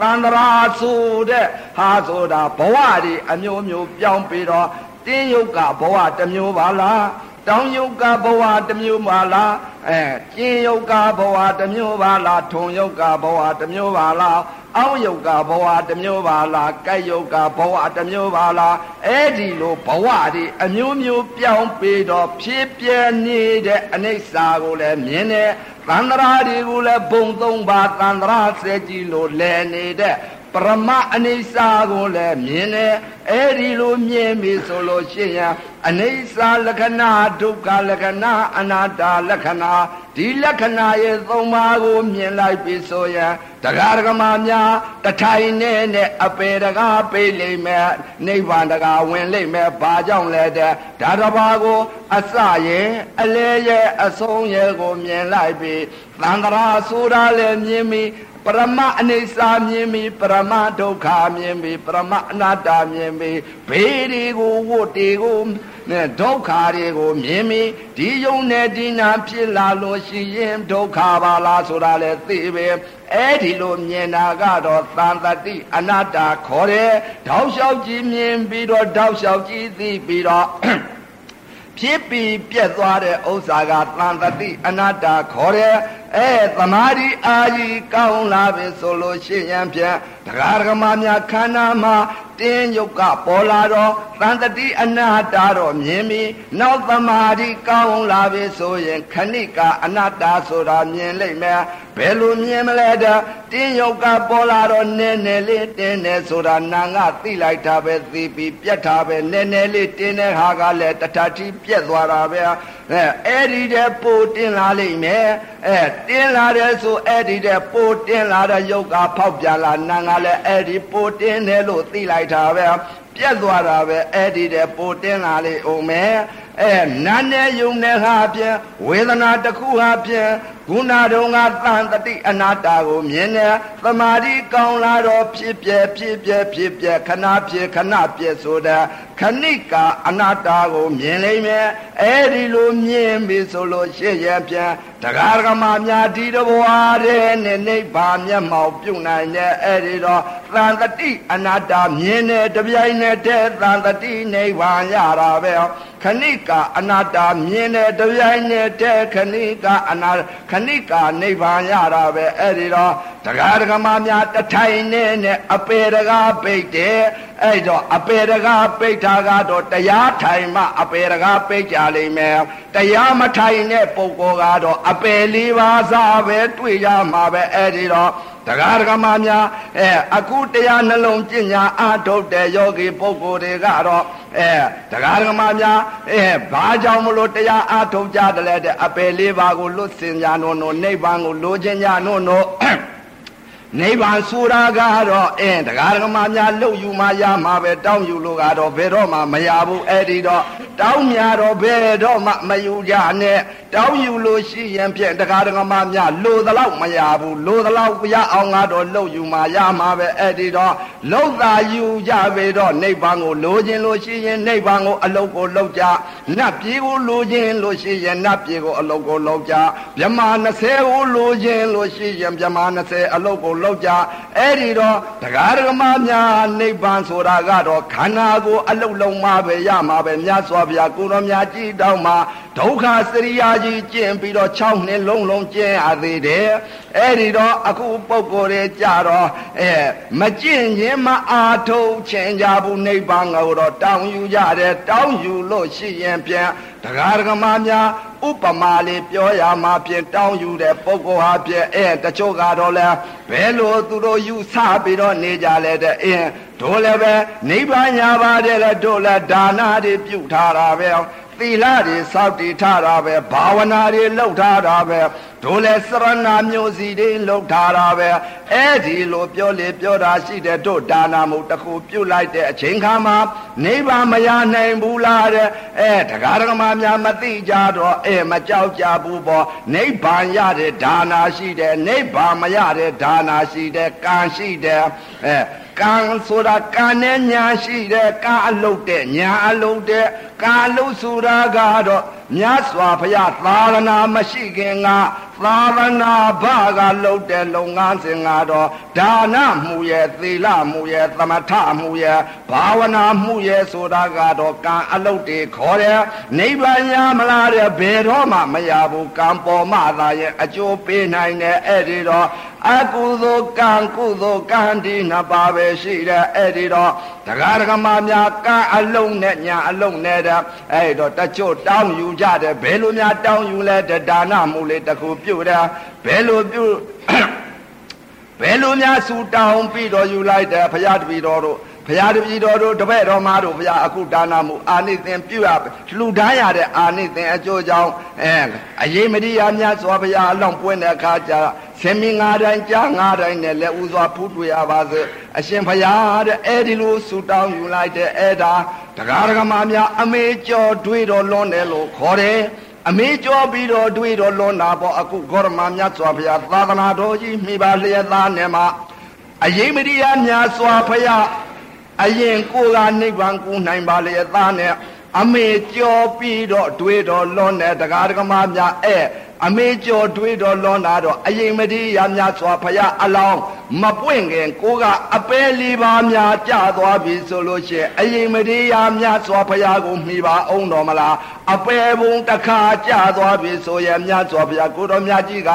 သန္တရာဆိုတဲ့ဟာဆိုတာဘဝဒီအမျိုးမျိုးပြောင်းပြီးတော့တင်းယုတ်ကဘဝတစ်မျိုးပါလားတောင်းယုတ်ကဘဝတစ်မျိုးပါလားအဲကျင်းယုတ်ကဘဝတစ်မျိုးပါလားထုံယုတ်ကဘဝတစ်မျိုးပါလား အောင်းယုတ်ကဘဝတစ်မျိုးပါလားကြိုက်ယုတ်ကဘဝတစ်မျိုးပါလားအဲ့ဒီလိုဘဝဒီအမျိုးမျိုးပြောင်းပြီးတော့ဖြစ်ပြနေတဲ့အနိစ္စကိုလည်းမြင်တယ်သန္တရာတွေကိုလည်းဘုံသုံးပါသန္တရာဆဲကြီးလို့လဲနေတဲ့ပရမအနိစ္စကိုလည်းမြင်တယ်အဲ့ဒီလိုမြင်ပြီဆိုလို့ရှိရင်အနိစ္စလက္ခဏာဒုက္ခလက္ခဏာအနာတ္တလက္ခဏာ ဒီလက္ခဏာရဲ့သုံးပါးကိုမြင်လိုက်ပြီဆိုရင်တရားဓမ္မများတထိုင်နဲ့နဲ့အပေတကားပေးလိမ့်မယ်နိဗ္ဗာန်တကားဝင်လိမ့်မယ်ဘာကြောင့်လဲတဲ့ဒါတဘာကို အစရဲ့အလဲရဲ့အဆုံးရဲ့ကိုမြင်လိုက်ပြီသံဃာဆိုတာလည်းမြင်ပြီ ပရမအနိစ္စမြင်ပြီပရမဒုက္ခမြင်ပြီပရမအနတ္တမြင်ပြီဘေးတွေကိုဝတ်တွေကိုနဲ့ဒုက္ခတွေကိုမြင်ပြီဒီယုံနဲ့ဒီနာဖြစ်လာလို့ရှိရင်ဒုက္ခပါလားဆိုတာလေသိပဲအဲ့ဒီလိုမြင်တာကတော့သံတတိအနတ္တခေါ်တယ်တောက်လျှောက်ကြည့်မြင်ပြီးတော့တောက်လျှောက်ကြည့်သိပြီးတော့ဖြစ်ပြီးပြက်သွားတဲ့ဥစ္စာကသံတတိအနတ္တခေါ်တယ် အဲသမာဓိအာကြီးကောင်းလာပြီဆိုလို့ရှိရင်ဖြင့်တရားဓမ္မများခန္ဓာမှာတင်းယုတ်ကပေါ်လာတော့တန်တတိအနာတ္တတော့မြင်ပြီနောက်သမာဓိကောင်းလာပြီဆိုရင်ခဏိကအနတ္တဆိုတာမြင်လိမ့်မယ်ဘယ်လိုမြင်မလဲတဲ့တင်းယုတ်ကပေါ်လာတော့နည်းနည်းလေးတင်းနေဆိုတာနာငါသိလိုက်တာပဲသိပြီးပြက်တာပဲနည်းနည်းလေးတင်းတဲ့ဟာကလည်းတထတိပြက်သွားတာပဲအဲအဲ့ဒီတဲ့ပိုတင်းလာလိမ့်မယ်အဲတင်းလာတယ်ဆိုအဲ့ဒီတဲ့ပိုတင်းလာတဲ့ယုတ်ကဖောက်ပြန်လာနာငါလည်းအဲ့ဒီပိုတင်းတယ်လို့သိလိုက်တာပဲပြက်သွားတာပဲအဲ့ဒီတဲ့ပိုတင်းလာလိမ့်အောင်မယ် အဲနာနဲ့ယုံနဲ့ဟာဖြင့်ဝေဒနာတစ်ခုဟာဖြင့်ခုနတုန်းကသံတတိအနာတ္တကိုမြင်တယ်သမာဓိကောင်းလာတော့ဖြစ်ပြဖြစ်ပြဖြစ်ပြခဏဖြစ်ခဏပြဆိုတဲ့ခဏိကအနာတ္တကိုမြင်လိမ့်မယ်အဲ့ဒီလိုမြင်ပြီဆိုလို့ရှေ့ရပြန်တရားဓမ္မများဒီတဘွားတဲ့နဲ့နိဗ္ဗာန်မျက်မှောက်ပြုနိုင်တဲ့အဲ့ဒီတော့သံတတိအနာတ္တမြင်တဲ့တပြိုင်နက်တည်းသံတတိနိဗ္ဗာန်ရတာပဲ ခဏိကအနာတ္တမြင်တဲ့တပြိုင်နက်တည်းခဏိကအနာခဏိကနိဗ္ဗာန်ရတာပဲအဲ့ဒီတော့တရားဓမ္မများတထိုင်နဲ့နဲ့အပေတကားပိတ်တယ်အဲ့တော့အပေတကားပိတ်တာကတော့တရားထိုင်မှအပေတကားပိတ်ကြလိမ့်မယ်တရားမထိုင်တဲ့ပုဂ္ဂိုလ်ကတော့အပေလေးပါးစားပဲတွေ့ရမှာပဲအဲ့ဒီတော့ တရားဓမ္မများအဲအခုတရားနှလုံးကျင့်ညာအထုတ်တဲ့ယောဂီပုဂ္ဂိုလ်တွေကတော့အဲတရားဓမ္မများအဲဘာကြောင့်မလို့တရားအထုတ်ကြတယ်လဲတဲ့အပေလေးပါးကိုလွတ်စင်ကြနို့နို့နိဗ္ဗာန်ကိုလိုချင်ကြနို့နို့ နိဗ္ဗာန်ဆိုတာကတော့အင်းတရားဓမ္မများလှုပ်ယူမှရမှာပဲတောင်းယူလို့ကတော့ဘယ်တော့မှမရဘူးအဲ့ဒီတော့တောင်းများတော့ဘယ်တော့မှမယူကြနဲ့တောင်းယူလို့ရှိရင်ဖြင့်တရားဓမ္မများလိုသလောက်မရဘူးလိုသလောက်ရအောင်ကတော့လှုပ်ယူမှရမှာပဲအဲ့ဒီတော့လှုပ်သာယူကြပြီတော့နိဗ္ဗာန်ကိုလိုချင်လို့ရှိရင်နိဗ္ဗာန်ကိုအလုတ်ကိုလှုပ်ကြနတ်ပြည်ကိုလိုချင်လို့ရှိရင်နတ်ပြည်ကိုအလုတ်ကိုလှုပ်ကြမြမ20ကိုလိုချင်လို့ရှိရင်မြမ20အလုတ်ကိုလောက်ကြအဲ့ဒီတော့တရားဓမ္မများနိဗ္ဗာန်ဆိုတာကတော့ခန္ဓာကိုအလုတ်လုံးမှပဲရမှာပဲမြတ်စွာဘုရားကိုရောမြတ်ကြီးတောင်းမှာဒုက္ခစရိယာကြီးကျင့်ပြီးတော့6နှစ်လုံးလုံးကျင့်ရသေးတယ်အဲ့ဒီတော့အခုပုံကိုယ်တွေကြတော့အဲမကျင့်ရင်မအာထုတ်ခြင်းကြဘူးနိဗ္ဗာန်ကိုတော့တောင်းယူကြတယ်တောင်းယူလို့ရှိရင်ပြန်တရားဓမ္မများ ဥပမာလေးပြောရမှာဖြင့်တောင်းယူတဲ့ပုဂ္ဂိုလ်ဟာဖြင့်အဲတချို့ကတော့လဲဘယ်လိုသူတို့ယူဆပြီးတော့နေကြလဲတဲ့အင်းတို့လည်းပဲနိဗ္ဗာန်ညာပါတယ်လေတို့လည်းဒါနတွေပြုထားတာပဲ သီလတွေစောင့်တည်ထားတာပဲဘာဝနာတွေလုပ်ထားတာပဲတို့လည်းစရဏမျိုးစီတွေလုပ်ထားတာပဲအဲ့ဒီလိုပြောလေပြောတာရှိတဲ့တို့ဒါနာမှုတစ်ခုပြုတ်လိုက်တဲ့အချိန်ခါမှာနိဗ္ဗာန်မရနိုင်ဘူးလားတဲ့အဲတရားဓမ္မများမသိကြတော့အဲမကြောက်ကြဘူးပေါ့နိဗ္ဗာန်ရတဲ့ဒါနာရှိတယ်နိဗ္ဗာန်မရတဲ့ဒါနာရှိတယ်ကံရှိတယ်အဲကံဆိုတာကံနဲ့ညာရှိတယ်ကံအလုပ်တဲ့ညာအလုပ်တဲ့ကံအလုပ်ဆိုတာကတော့မြတ်စွာဘုရားသာသနာမရှိခင်ကသာသနာဘကလုပ်တဲ့လုပ်ငန်းစဉ်ကတော့ဒါနမှုရဲ့သီလမှုရဲ့သမထမှုရဲ့ဘာဝနာမှုရဲ့ဆိုတာကတော့ကံအလုပ်တွေခေါ်တယ်နိဗ္ဗာန်ရမလားတဲ့ဘယ်တော့မှမရဘူးကံပေါ်မှသာရဲ့အကျိုးပေးနိုင်တဲ့အဲ့ဒီတော့အကုသိုလ်ကံကုသိုလ်ကံဒီနှစ်ပါးပဲရှိတယ်အဲ့ဒီတော့တရားဓမ္မများကံအလုံးနဲ့ညာအလုံးနဲ့တဲ့အဲ့တော့တချို့တောင်းယူကြတယ်ဘယ်လိုများတောင်းယူလဲဒါနမှုလေးတစ်ခုပြုတ်တယ်ဘယ်လိုပြုတ်ဘယ်လိုများဆူတောင်းပြီးတော့ယူလိုက်တယ်ဘုရားတပည့်တော်တို့ဘုရားတပည့်တော်တို့တပည့်တော်မတို့ဘုရားအခုဒါနမှုအာနိသင်ပြုရလှူဒန်းရတဲ့အာနိသင်အကျိုးကြောင့်အဲအရေးမရိယာများစွာဘုရားအလောင်းပွင့်တဲ့အခါကျဆင်မင်းငါးတိုင်းကြားငါးတိုင်းနဲ့လက်ဦးစွာဖူးတွေ့ရပါစေအရှင်ဘုရားတဲ့အဲဒီလိုဆူတောင်းယူလိုက်တဲ့အဲ့ဒါ တရားဓမ္မများအမေကျော်တွေးတော်လွန်တယ်လို့ခေါ်တယ်အမေကြောပြီးတော့တွေးတော့လွန်တာပေါ့အခုဂေါရမမြတ်စွာဘုရားသာသနာတော်ကြီးမိပါလျက်သားနဲ့မှာအရေးမရိယာမြတ်စွာဘုရားအရင်ကိုကနိဗ္ဗာန်ကူနိုင်ပါလေသားနဲ့အမေကြောပြီးတော့တွေးတော့လွန်တဲ့တရားဓမ္မများအဲအမေကျော်တွေးတော်လွန်တာတော့အရင်မတိရများစွာဖရာအလောင်းမပွင့်ခင်ကိုကအပဲလေးပါးများကြသွားပြီဆိုလို့ရှိရင်အရင်မရေယာများစွာဘုရားကိုမိပါအောင်တော်မလားအပဲဘုံတစ်ခါကြသွားပြီဆိုရင်မြတ်စွာဘုရားကိုတော်မြတ်ကြီးက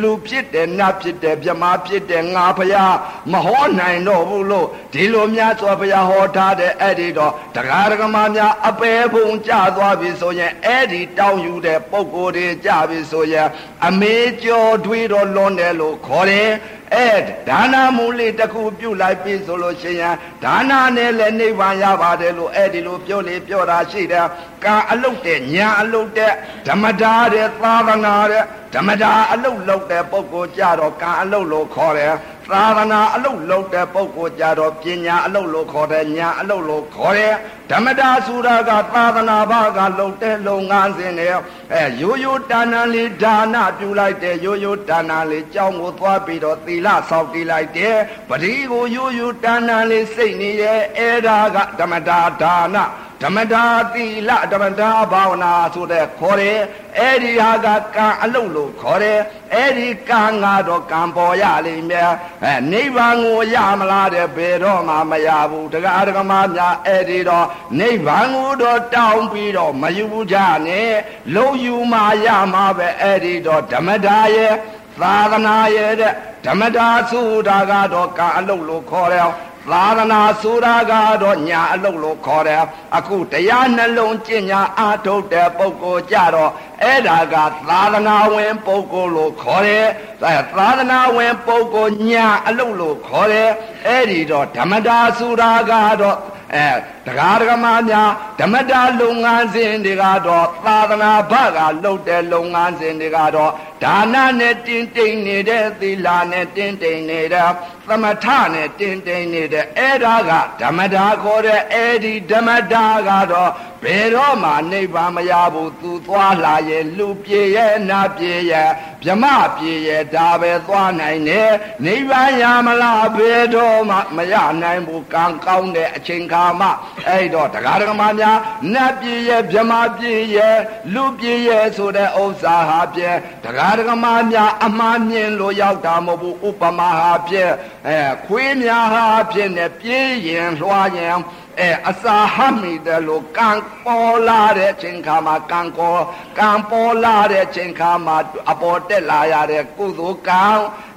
လူဖြစ်တယ်နတ်ဖြစ်တယ်မြမဖြစ်တယ်ငါဘုရားမဟောနိုင်တော့ဘူးလို့ဒီလိုမြတ်စွာဘုရားဟောထားတဲ့အဲ့ဒီတော့တရားဓမ္မများအပဲဘုံကြသွားပြီဆိုရင်အဲ့ဒီတောင်းယူတဲ့ပုံကိုယ်တွေကြပြီဆိုရင်အမေကျော်တွေးတော့လွန်တယ်လို့ခေါ်တယ် အဲဒါနာမူလေးတစ်ခုပြုတ်လိုက်ပြီဆိုလို့ရှိရင်ဒါနာနဲ့လည်းနိဗ္ဗာန်ရပါတယ်လို့အဲ့ဒီလိုပြောလေပြောတာရှိတယ်ကံအလုတ်တဲ့ညာအလုတ်တဲ့ဓမ္မတာတဲ့သာသနာတဲ့ဓမ္မတာအလုတ်လုတ်တဲ့ပုဂ္ဂိုလ်ကြတော့ကံအလုတ်လို့ခေါ်တယ် သာသနာအလုတ်လုတ်တဲ့ပုဂ္ဂိုလ်ကြတော့ပညာအလုတ်လို့ခေါ်တယ်ညာအလုတ်လို့ခေါ်တယ်ဓမ္မတာဆိုတာကသာသနာဘာကလုတ်တဲ့လုပ်ငန်းစဉ်တွေအဲရိုးရိုးတာဏလေးဒါနပြုလိုက်တယ်ရိုးရိုးတာဏလေးကြောင်းကိုသွားပြီးတော့သီလဆောက်တည်လိုက်တယ်ပတိကိုရိုးရိုးတာဏလေးစိတ်နေရဲ့အဲ့ဒါကဓမ္မတာဒါန ဓမ္မတာသီလဓမ္မတာဘာဝနာဆိုတဲ့ခေါ်တယ်အဲ့ဒီဟာကကံအလုပ်လို့ခေါ်တယ်အဲ့ဒီကံကတော့ကံပေါ်ရလိမ့်မယ်အဲနိဗ္ဗာန်ကိုရမလားတဲ့ဘယ်တော့မှမရဘူးတရားဓမ္မများအဲ့ဒီတော့နိဗ္ဗာန်ကိုတော့တောင်းပြီးတော့မယူကြနဲ့လုံးယူမှရမှာပဲအဲ့ဒီတော့ဓမ္မတာရဲ့သာသနာရဲ့တဲ့ဓမ္မတာဆိုတာကတော့ကံအလုပ်လို့ခေါ်တယ် သာသနာဆိုတာကတော့ညာအလုပ်လို့ခေါ်တယ်အခုတရားနှလုံးကျင့်ညာအားထုတ်တဲ့ပုဂ္ဂိုလ်ကြတော့အဲ့ဒါကသာသနာဝင်ပုဂ္ဂိုလ်လို့ခေါ်တယ်သာသနာဝင်ပုဂ္ဂိုလ်ညာအလုပ်လို့ခေါ်တယ်အဲ့ဒီတော့ဓမ္မတာဆိုတာကတော့အဲတရားဓမ္မများဓမ္မတာလုပ်ငန်းစဉ်တွေကတော့သာသနာဘကလုပ်တဲ့လုပ်ငန်းစဉ်တွေကတော့ဒါနနဲ့တင်းတိမ်နေတဲ့သီလနဲ့တင်းတိမ်နေတဲ့သမထနဲ့တင်းတိမ်နေတဲ့အဲ့ဒါကဓမ္မတာခေါ်တဲ့အဲ့ဒီဓမ္မတာကတော့ ဘယ်တော့မှနိဗ္ဗာန်မရဘူးသူသွားလာရဲ့လူပြေရဲ့နာပြေရဲ့ဗြမပြေရဲ့ဒါပဲသွားနိုင်တယ်နိဗ္ဗာန်ရမလားဘယ်တော့မှမရနိုင်ဘူးကံကောင်းတဲ့အချိန်ခါမှအဲ့တော့တရားဓမ္မများနတ်ပြေရဲ့ဗြမပြေရဲ့လူပြေရဲ့ဆိုတဲ့ဥစ္စာဟာပြေတရားဓမ္မများအမှားမြင်လို့ရောက်တာမဟုတ်ဘူးဥပမာဟာပြေအဲခွေးများဟာပြေနဲ့ပြေးရင်လွှားရင် အဲအစာဟမိတယ်လို့ကံပေါ်လာတဲ့ချိန်ခါမှာကံကောကံပေါ်လာတဲ့ချိန်ခါမှာအပေါ်တက်လာရတဲ့ကုသိုလ်ကံ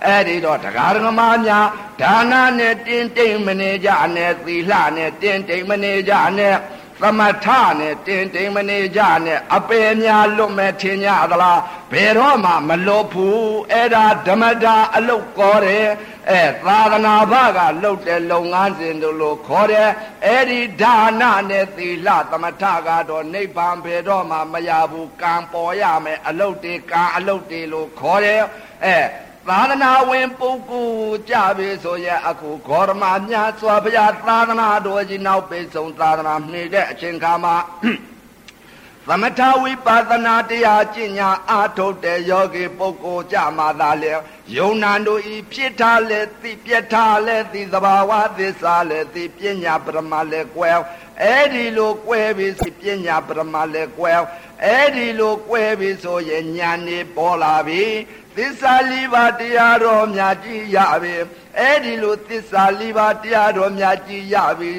အဲ့ဒီတော့တရားဓမ္မများဒါနနဲ့တင်းတိမ်မနေကြနဲ့သီလနဲ့တင်းတိမ်မနေကြနဲ့ သမထနဲ့တင်တိမ်မနေကြနဲ့အပေများလွတ်မဲ့ထင်ကြသလားဘယ်တော့မှမလွတ်ဘူးအဲ့ဒါဓမ္မတာအလုတ်ကောတယ်အဲသာသနာဘကလှုပ်တဲ့လုပ်ငန်းစဉ်တို့လို့ခေါ်တယ်အဲ့ဒီဒါနနဲ့သီလသမထကတော့နိဗ္ဗာန်ဘယ်တော့မှမရဘူးကံပေါ်ရမယ်အလုတ်တွေကံအလုတ်တွေလို့ခေါ်တယ်အဲ သာသနာဝင်ပုဂ္ဂိုလ်ကြပြီဆိုရင်အခုဂေါရမမြတ်စွာဘုရားသာသနာတော်ကြီးနောက်ပိဆုံးသာသနာနှိတဲ့အချိန်ခါမှာသမထဝိပဿနာတရားကျင့်ညာအာထုတ်တဲ့ယောဂီပုဂ္ဂိုလ်ကြမှာသာလေယုံနာတို့ဤဖြစ်ထားလေသိပြက်ထားလေသိသဘာဝသစ္စာလေသိပညာပရမလေကွယ်အဲ့ဒီလိုကွယ်ပြီးစီပညာပရမလေကွယ်အဲ့ဒီလိုကွယ်ပြီးဆိုရင်ညာနေပေါ်လာပြီ သစ္စာလေးပါးတရားတော်မြတ်ကြီးရပြီအဲ့ဒီလိုသစ္စာလေးပါးတရားတော်မြတ်ကြီးရပြီ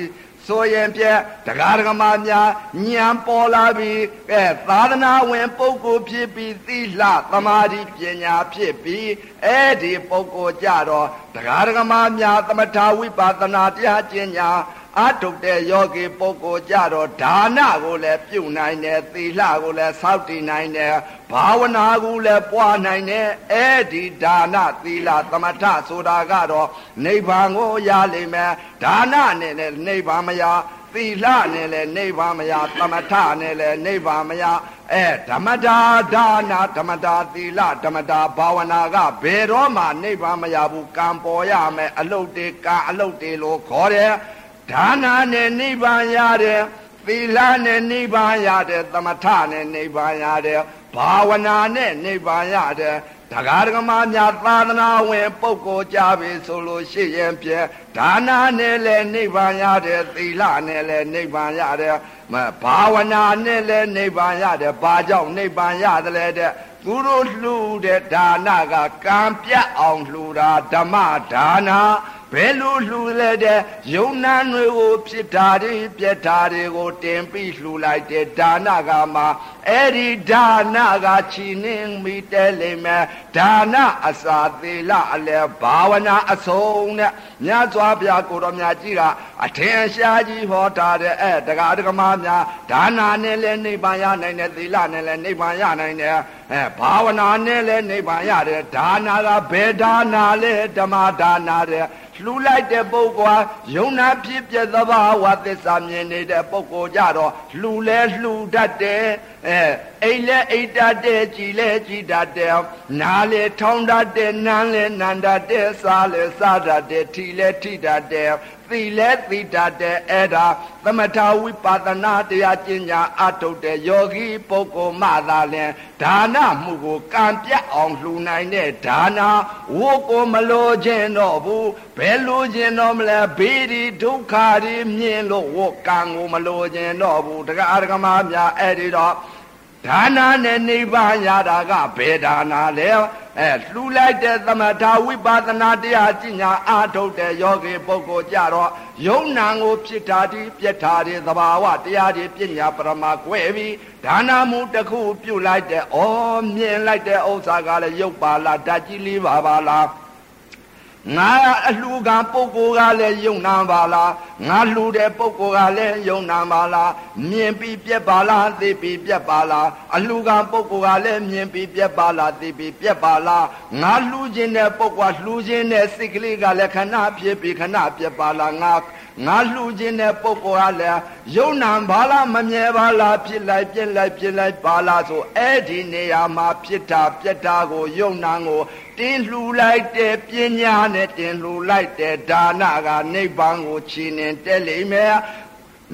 ဆိုရင်ပြတရားဓမ္မများညံပေါ်လာပြီးအဲသာသနာဝင်ပုဂ္ဂိုလ်ဖြစ်ပြီးသီလသမာဓိပညာဖြစ်ပြီးအဲ့ဒီပုဂ္ဂိုလ်ကြတော့တရားဓမ္မများသမထဝိပဿနာတရားကျင့်ညာ အထုတ်တဲ့ယောဂီပုဂ္ဂိုလ်ကြတော့ဒါနကိုလည်းပြုနိုင်တယ်သီလကိုလည်းစောင့်တည်နိုင်တယ်ဘာဝနာကိုလည်းပွားနိုင်တယ်အဲ့ဒီဒါနသီလသမထဆိုတာကတော့နိဗ္ဗာန်ကိုရလိမ့်မယ်ဒါနနဲ့လည်းနိဗ္ဗာန်မရသီလနဲ့လည်းနိဗ္ဗာန်မရသမထနဲ့လည်းနိဗ္ဗာန်မရအဲဓမ္မတာဒါနာဓမ္မတာသီလဓမ္မတာဘာဝနာကဘယ်တော့မှနိဗ္ဗာန်မရဘူးကံပေါ်ရမယ်အလုတ်တွေကံအလုတ်တွေလို့ခေါ်တယ် ဒါနာနဲ့နိဗ္ဗာန်ရတယ်သီလနဲ့နိဗ္ဗာန်ရတယ်သမထနဲ့နိဗ္ဗာန်ရတယ်ဘာဝနာနဲ့နိဗ္ဗာန်ရတယ်တရားဓမ္မများသာသနာဝင်ပုဂ္ဂိုလ်ကြပြီဆိုလို့ရှိရင်ဖြင့်ဒါနာနဲ့လည်းနိဗ္ဗာန်ရတယ်သီလနဲ့လည်းနိဗ္ဗာန်ရတယ်ဘာဝနာနဲ့လည်းနိဗ္ဗာန်ရတယ်ဘာကြောင့်နိဗ္ဗာန်ရတယ်တဲ့သူတို့လှူတဲ့ဒါနကကံပြတ်အောင်လှူတာဓမ္မဒါနာဘယ်လိုလှူလဲတဲ့ယုံနာတွေကိုဖြစ်တာတွေပြက်တာတွေကိုတင်ပြီးလှူလိုက်တဲ့ဒါနကမှအဲ့ဒီဒါနကချီနှင်းမိတဲလိမ့်မယ်ဒါနအစာသေးလအလဲဘာဝနာအဆုံးနဲ့မြတ်စွာဘုရားကိုတော်မြတ်ကြီးကအထင်ရှားကြီးဟောထားတဲ့အဲ့တရားဓမ္မများဒါနာနဲ့လည်းနိဗ္ဗာန်ရနိုင်တယ်သီလနဲ့လည်းနိဗ္ဗာန်ရနိုင်တယ်အဲဘာဝနာနဲ့လည်းနိဗ္ဗာန်ရတယ်ဒါနာကဘယ်ဒါနာလဲဓမ္မဒါနာတဲ့ လှူလိုက်တဲ့ပုဂ္ဂိုလ်ဟာယုံနာဖြစ်ပြသဘာဝသစ္စာမြင်နေတဲ့ပုဂ္ဂိုလ်ကြတော့လှူလဲလှူတတ်တယ်အဲအိမ်လဲအိတ်တတ်တယ်ကြည်လဲကြည်တတ်တယ်နားလဲထောင်းတတ်တယ်နန်းလဲနန်းတတ်တယ်စားလဲစားတတ်တယ်ထီလဲထီတတ်တယ်သီလဲသီတတ်တယ်အဲ့ဒါသမထဝိပါဒနာတရားကျင့်ညာအထုတ်တဲ့ယောဂီပုဂ္ဂိုလ်မှသာလင်ဒါနမှုကိုကံပြတ်အောင်လှူနိုင်တဲ့ဒါနာဝို့ကိုမလိုခြင်းတော့ဘူးဘယ်လိုခြင်းတော့မလဲဘေးဒီဒုက္ခတွေမြင်လို့ဝို့ကံကိုမလိုခြင်းတော့ဘူးတရားဓမ္မများအဲ့ဒီတော့ ဒါနာနဲ့နိဗ္ဗာန်ရတာကဘယ်ဒါနာလဲအဲလှူလိုက်တဲ့သမထဝိပါဒနာတရားကျင့်ညာအာထုတ်တဲ့ယောဂီပုဂ္ဂိုလ်ကြတော့ယုံနာကိုဖြစ်တာဒီပြက်တာဒီသဘာဝတရားဒီပညာပရမကွဲပြီးဒါနာမှုတစ်ခုပြုတ်လိုက်တဲ့ဩမြင်လိုက်တဲ့ဥစ္စာကလည်းရုပ်ပါလားဓာတ်ကြီးလေးပါပါလား ငါအလှကပုဂ္ဂိုလ်ကလည်းယုံနာပါလားငါလှူတဲ့ပုဂ္ဂိုလ်ကလည်းယုံနာပါလားမြင်ပြီးပြက်ပါလားသိပြီးပြက်ပါလားအလှကပုဂ္ဂိုလ်ကလည်းမြင်ပြီးပြက်ပါလားသိပြီးပြက်ပါလားငါလှူခြင်းတဲ့ပုဂ္ဂိုလ်ကလှူခြင်းတဲ့စိတ်ကလေးကလည်းခဏဖြစ်ပြီးခဏပြက်ပါလားငါငါလှူခြင်းတဲ့ပုဂ္ဂိုလ်ကလည်းယုံနာဘာလားမမြဲပါလားဖြစ်လိုက်ပြက်လိုက်ပြက်လိုက်ပါလားဆိုအဲ့ဒီနေရာမှာဖြစ်တာပြက်တာကိုယုံနာကို တင်းလှူလိုက်တဲ့ပညာနဲ့တင်လှူလိုက်တဲ့ဒါနကနိဗ္ဗာန်ကိုချီနှင်တက်လိမ့်မယ်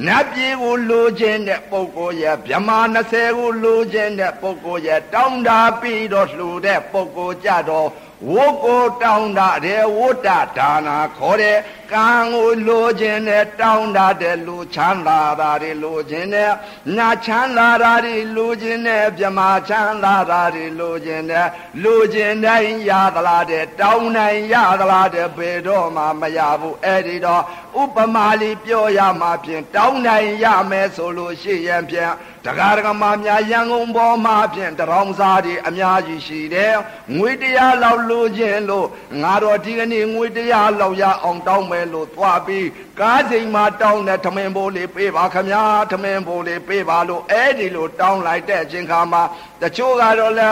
နတ်ပြည်ကိုလိုခြင်းတဲ့ပုဂ္ဂိုလ်ရဲ့ဗြဟ္မာ20ကိုလိုခြင်းတဲ့ပုဂ္ဂိုလ်ရဲ့တောင်းတာပြီးတော့လှူတဲ့ပုဂ္ဂိုလ်ကြတော့ဝုတ်ကိုတောင်းတာတဲ့ဝုတ္တဒါနာခေါ်တဲ့ကံကိုလိုခြင်းနဲ့တောင်းတာတဲ့လူချမ်းသာတာတွေလိုခြင်းနဲ့နာချမ်းသာတာတွေလိုခြင်းနဲ့မြမချမ်းသာတာတွေလိုခြင်းနဲ့လိုခြင်းတိုင်းရသလားတဲ့တောင်းနိုင်ရသလားတဲ့ဘယ်တော့မှမရဘူးအဲ့ဒီတော့ဥပမာလေးပြောရမှာဖြင့်တောင်းနိုင်ရမယ်ဆိုလို့ရှိရင်ဖြင့်တရားဓမ္မများရန်ကုန်ပေါ်မှာဖြင့်တရောင်စားတွေအများကြီးရှိတယ်ငွေတရားလောက်လိုခြင်းလို့ငါတော့ဒီကနေ့ငွေတရားလောက်ရအောင်တောင်းမယ်လို့သွားပြီး ကားချိန်မှာတောင်းတဲ့ထမင်းဘိုးလေးပေးပါခမညာထမင်းဘိုးလေးပေးပါလို့အဲ့ဒီလိုတောင်းလိုက်တဲ့အချိန်ခါမှာတချို့ကတော့လဲ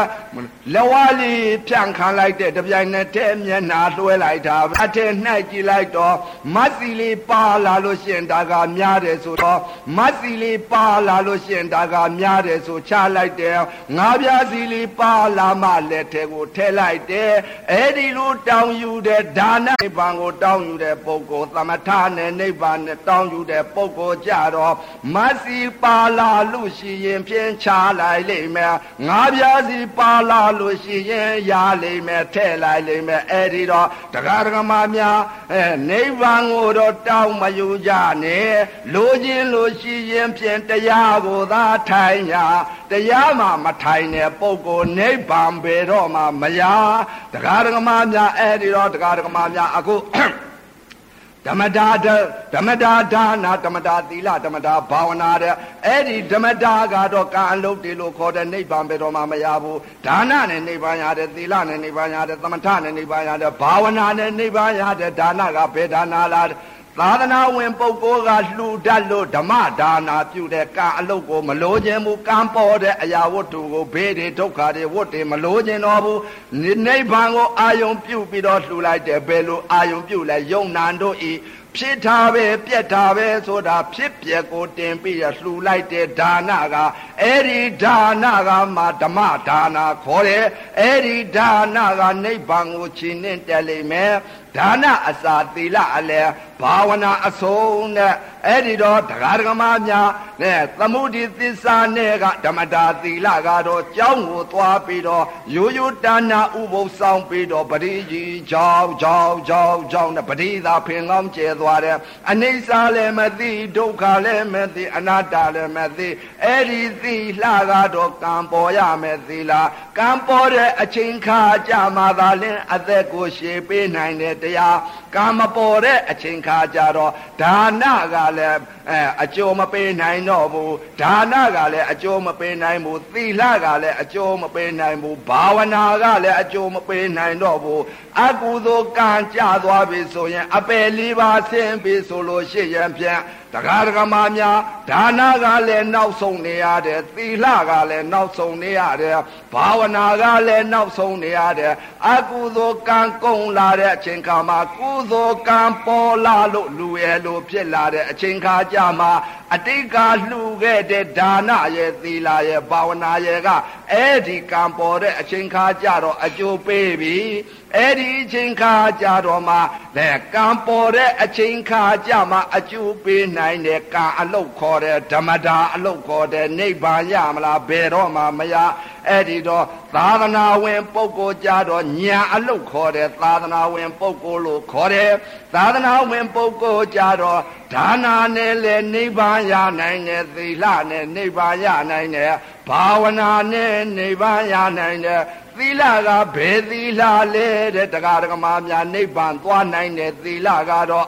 လဝါလီဖြန့်ခံလိုက်တဲ့တပြိုင်နက်တည်းမျက်နာလွှဲလိုက်တာအထက်နှိုက်ကြည့်လိုက်တော့မတ်စီလေးပါလာလို့ရှင်ဒါကများတယ်ဆိုတော့မတ်စီလေးပါလာလို့ရှင်ဒါကများတယ်ဆိုချလိုက်တယ်ငါးပြားစီလေးပါလာမှလက်ထဲကိုထဲလိုက်တယ်အဲ့ဒီလိုတောင်းယူတဲ့ဒါနနိဗ္ဗာန်ကိုတောင်းယူတဲ့ပုဂ္ဂိုလ်သမထနဲ့နိဗ္ဗာန်နဲ့တောင်းယူတဲ့ပုဂ္ဂိုလ်ကြတော့မတ်စီပါလာလို့ရှိရင်ဖြင်းချလိုက်လိမ့်မယ်ငါးပြားစီပါလာလို့ရှိရင်ရလိမ့်မယ်ထဲလိုက်လိမ့်မယ်အဲ့ဒီတော့တရားဓမ္မများအဲနိဗ္ဗာန်ကိုတော့တောင်းမယူကြနဲ့လိုခြင်းလို့ရှိရင်ဖြင့်တရားကိုသာထိုင်ညာတရားမှမထိုင်တဲ့ပုဂ္ဂိုလ်နိဗ္ဗာန်ဘယ်တော့မှမရတရားဓမ္မများအဲ့ဒီတော့တရားဓမ္မများအခု ဓမ္မတာဓမ္မတာဒါနာဓမ္မတာသီလဓမ္မတာဘာဝနာတဲ့အဲ့ဒီဓမ္မတာကတော့ကံအလုပ်တွေလို့ခေါ်တဲ့နိဗ္ဗာန်ပဲတော့မှမရဘူးဒါနနဲ့နိဗ္ဗာန်ရတယ်သီလနဲ့နိဗ္ဗာန်ရတယ်သမထနဲ့နိဗ္ဗာန်ရတယ်ဘာဝနာနဲ့နိဗ္ဗာန်ရတယ်ဒါနကဘယ်ဒါနာလား သာသနာဝင်ပုဂ္ဂိုလ်ကလှူတတ်လို့ဓမ္မဒါနာပြုတဲ့ကံအလုပ်ကိုမလိုခြင်းမူကံပေါ်တဲ့အရာဝတ္ထုကိုဘေးတွေဒုက္ခတွေဝတ်တွေမလိုခြင်းတော့ဘူးနိဗ္ဗာန်ကိုအာယုံပြုပြီးတော့လှူလိုက်တယ်ဘယ်လိုအာယုံပြုလဲယုံနံတို့ဤဖြစ်တာပဲပြက်တာပဲဆိုတာဖြစ်ပြက်ကိုတင်ပြီးရလှူလိုက်တဲ့ဒါနကအဲ့ဒီဒါနကမှဓမ္မဒါနခေါ်တယ်အဲ့ဒီဒါနကနိဗ္ဗာန်ကိုခြင်နဲ့တက်လိမ့်မယ် ဒါနအစာသီလအလယ်ဘာဝနာအဆုံးနဲ့အဲ့ဒီတော့တရားဓမ္မများနဲ့သမုဒိသစ္စာနဲ့ကဓမ္မတာသီလကတော့ကြောင်းကိုသွားပြီးတော့ရိုးရိုးတဏ္ဏဥပုသ်ဆောင်ပြီးတော့ပရိကြီးကြောင်းကြောင်းကြောင်းကြောင်းနဲ့ပရိသာဖင်ကောင်းကျဲသွားတယ်အနိစ္စလည်းမသိဒုက္ခလည်းမသိအနတ္တလည်းမသိအဲ့ဒီသီလကတော့ကံပေါ်ရမယ်သီလကံပေါ်တဲ့အချိန်ခါကြမှာသာလင်းအသက်ကိုရှေ့ပေးနိုင်တဲ့တရား ကံမပေါ်တဲ့အချိန်ခါကြတော့ဒါနကလည်းအဲအကျိုးမပေးနိုင်တော့ဘူးဒါနကလည်းအကျိုးမပေးနိုင်ဘူးသီလကလည်းအကျိုးမပေးနိုင်ဘူးဘာဝနာကလည်းအကျိုးမပေးနိုင်တော့ဘူးအကုသိုလ်ကံကြသွားပြီဆိုရင် အပယ်လေးပါဆင်းပြီဆိုလို့ရှိရင်ဖြင့်တရားဓမ္မများဒါနကလည်းနောက်ဆုံးနေရတယ်သီလကလည်းနောက်ဆုံးနေရတယ်ဘာဝနာကလည်းနောက်ဆုံးနေရတယ်အကုသိုလ်ကံကုန်လာတဲ့အချိန်ခါမှာကုသိုလ်ကံပေါ်လာလို့လူရဲ့လို့ဖြစ်လာတဲ့အချိန်ခါကြမှာ အတိတ်ကလှူခဲ့တဲ့ဒါနရဲ့သီလရဲ့ဘာဝနာရဲ့ကအဲ့ဒီကံပေါ်တဲ့အချိန်ခါကြတော့အကျိုးပေးပြီအဲ့ဒီအချိန်ခါကြတော့မှလေကံပေါ်တဲ့အချိန်ခါကြမှာအကျိုးပေးနိုင်တဲ့ကံအလုတ်ခေါ်တဲ့ဓမ္မတာအလုတ်ခေါ်တဲ့နိဗ္ဗာန်ရမလားဘယ်တော့မှမရအဲ့ဒီတော့သာသနာဝင် ပုဂ္ဂိုလ်ကြတော့ညာအလုတ်ခေါ်တဲ့သာသနာဝင် ပုဂ္ဂိုလ်လို့ခေါ်တယ် သာသနာဝင်ပုဂ္ဂိုလ်ကြတော့ဒါနာနဲ့လေနိဗ္ဗာန်ရနိုင်တယ်သီလနဲ့နိဗ္ဗာန်ရနိုင်တယ်ဘာဝနာနဲ့နိဗ္ဗာန်ရနိုင်တယ်သီလကဘယ်သီလလဲတဲ့တရားဓမ္မများနိဗ္ဗာန်သွားနိုင်တဲ့သီလကတော့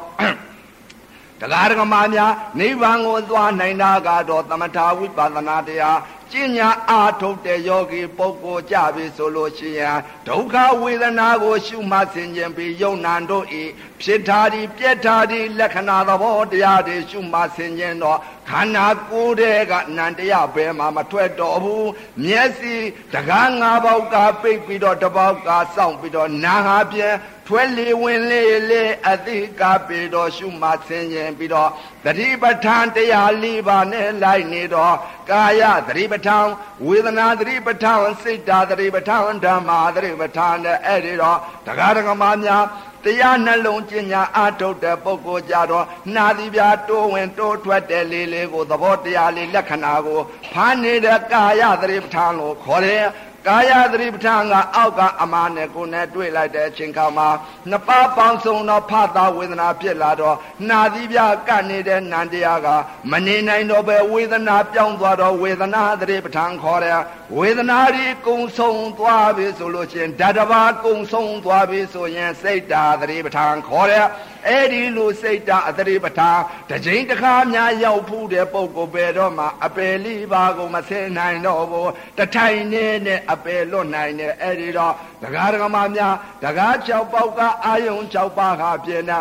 တရားဓမ္မများနိဗ္ဗာန်ကိုသွားနိုင်တာကတော့သမထဝိပဿနာတရား ကျင့်ညာအာထုတ်တဲ့ယောဂီပုဂ္ဂိုလ်ကြပြီဆိုလို့ရှိရင်ဒုက္ခဝေဒနာကိုရှုမှတ်ဆင်ခြင်ပြီးယုံနံတို့ဤဖြစ်တာဒီပြက်တာဒီလက္ခဏာသဘောတရားတွေရှုမှတ်ဆင်ခြင်တော့ ခန္ဓာကိုယ်တဲ့ကနန္တရားဘယ်မှမထွက်တော့ဘူးမျက်စိတကားငါးပေါက်ကပိတ်ပြီးတော့တပေါက်ကစောင့်ပြီးတော့နာဟာပြန်ထွက်လေဝင်လေလေအတိကပေတော်ရှုမှဆင်းရင်ပြီးတော့သတိပဋ္ဌာန်တရား၄ပါးနဲ့လိုက်နေတော့ကာယသတိပဋ္ဌာန်ဝေဒနာသတိပဋ္ဌာန်စိတ်ဓာသတိပဋ္ဌာန်ဓမ္မာသတိပဋ္ဌာန်နဲ့အဲ့ဒီတော့တရားဓမ္မများ တရားနှလုံးကျင့်ညာအထုတ်တဲ့ပုဂ္ဂိုလ်ကြတော့နာသီပြတိုးဝင်တိုးထွက်တဲ့လေးလေးကိုသဘောတရားလေးလက္ခဏာကိုဖားနေတဲ့ကာယသတိပဋ္ဌာန်လို့ခေါ်တယ်ကာယသတိပဋ္ဌာန်ကအောက်ကအမားနဲ့ကိုယ်နဲ့တွေ့လိုက်တဲ့အချိန်ခါမှာနှစ်ပါးပေါင်းစုံတော့ဖတာဝေဒနာဖြစ်လာတော့နာသီးပြကပ်နေတဲ့နန္တရားကမနေနိုင်တော့ပဲဝေဒနာပြောင်းသွားတော့ဝေဒနာသတိပဋ္ဌာန်ခေါ်တယ် ဝေဒနာဒီကုံဆုံးသွားပြီဆိုလို့ချင်းဓာတဘာကုံဆုံးသွားပြီဆိုရင်စိတ်တာသတိပဋ္ဌာန်ခေါ်တယ်အဲ့ဒီလိုစိတ်တာအသတိပဋ္ဌာန်တစ်ချိန်တစ်ခါများရောက်ဖူးတဲ့ပုံကိုပဲတော့မှအပယ်လေးပါကိုမဆင်းနိုင်တော့ဘူးတထိုင်နေနဲ့အပယ်လွတ်နိုင်တယ်အဲ့ဒီတော့ဒကာဒကမများဒကာ6ပေါက်ကအာယုံ6ပါးဟာပြင်းတာ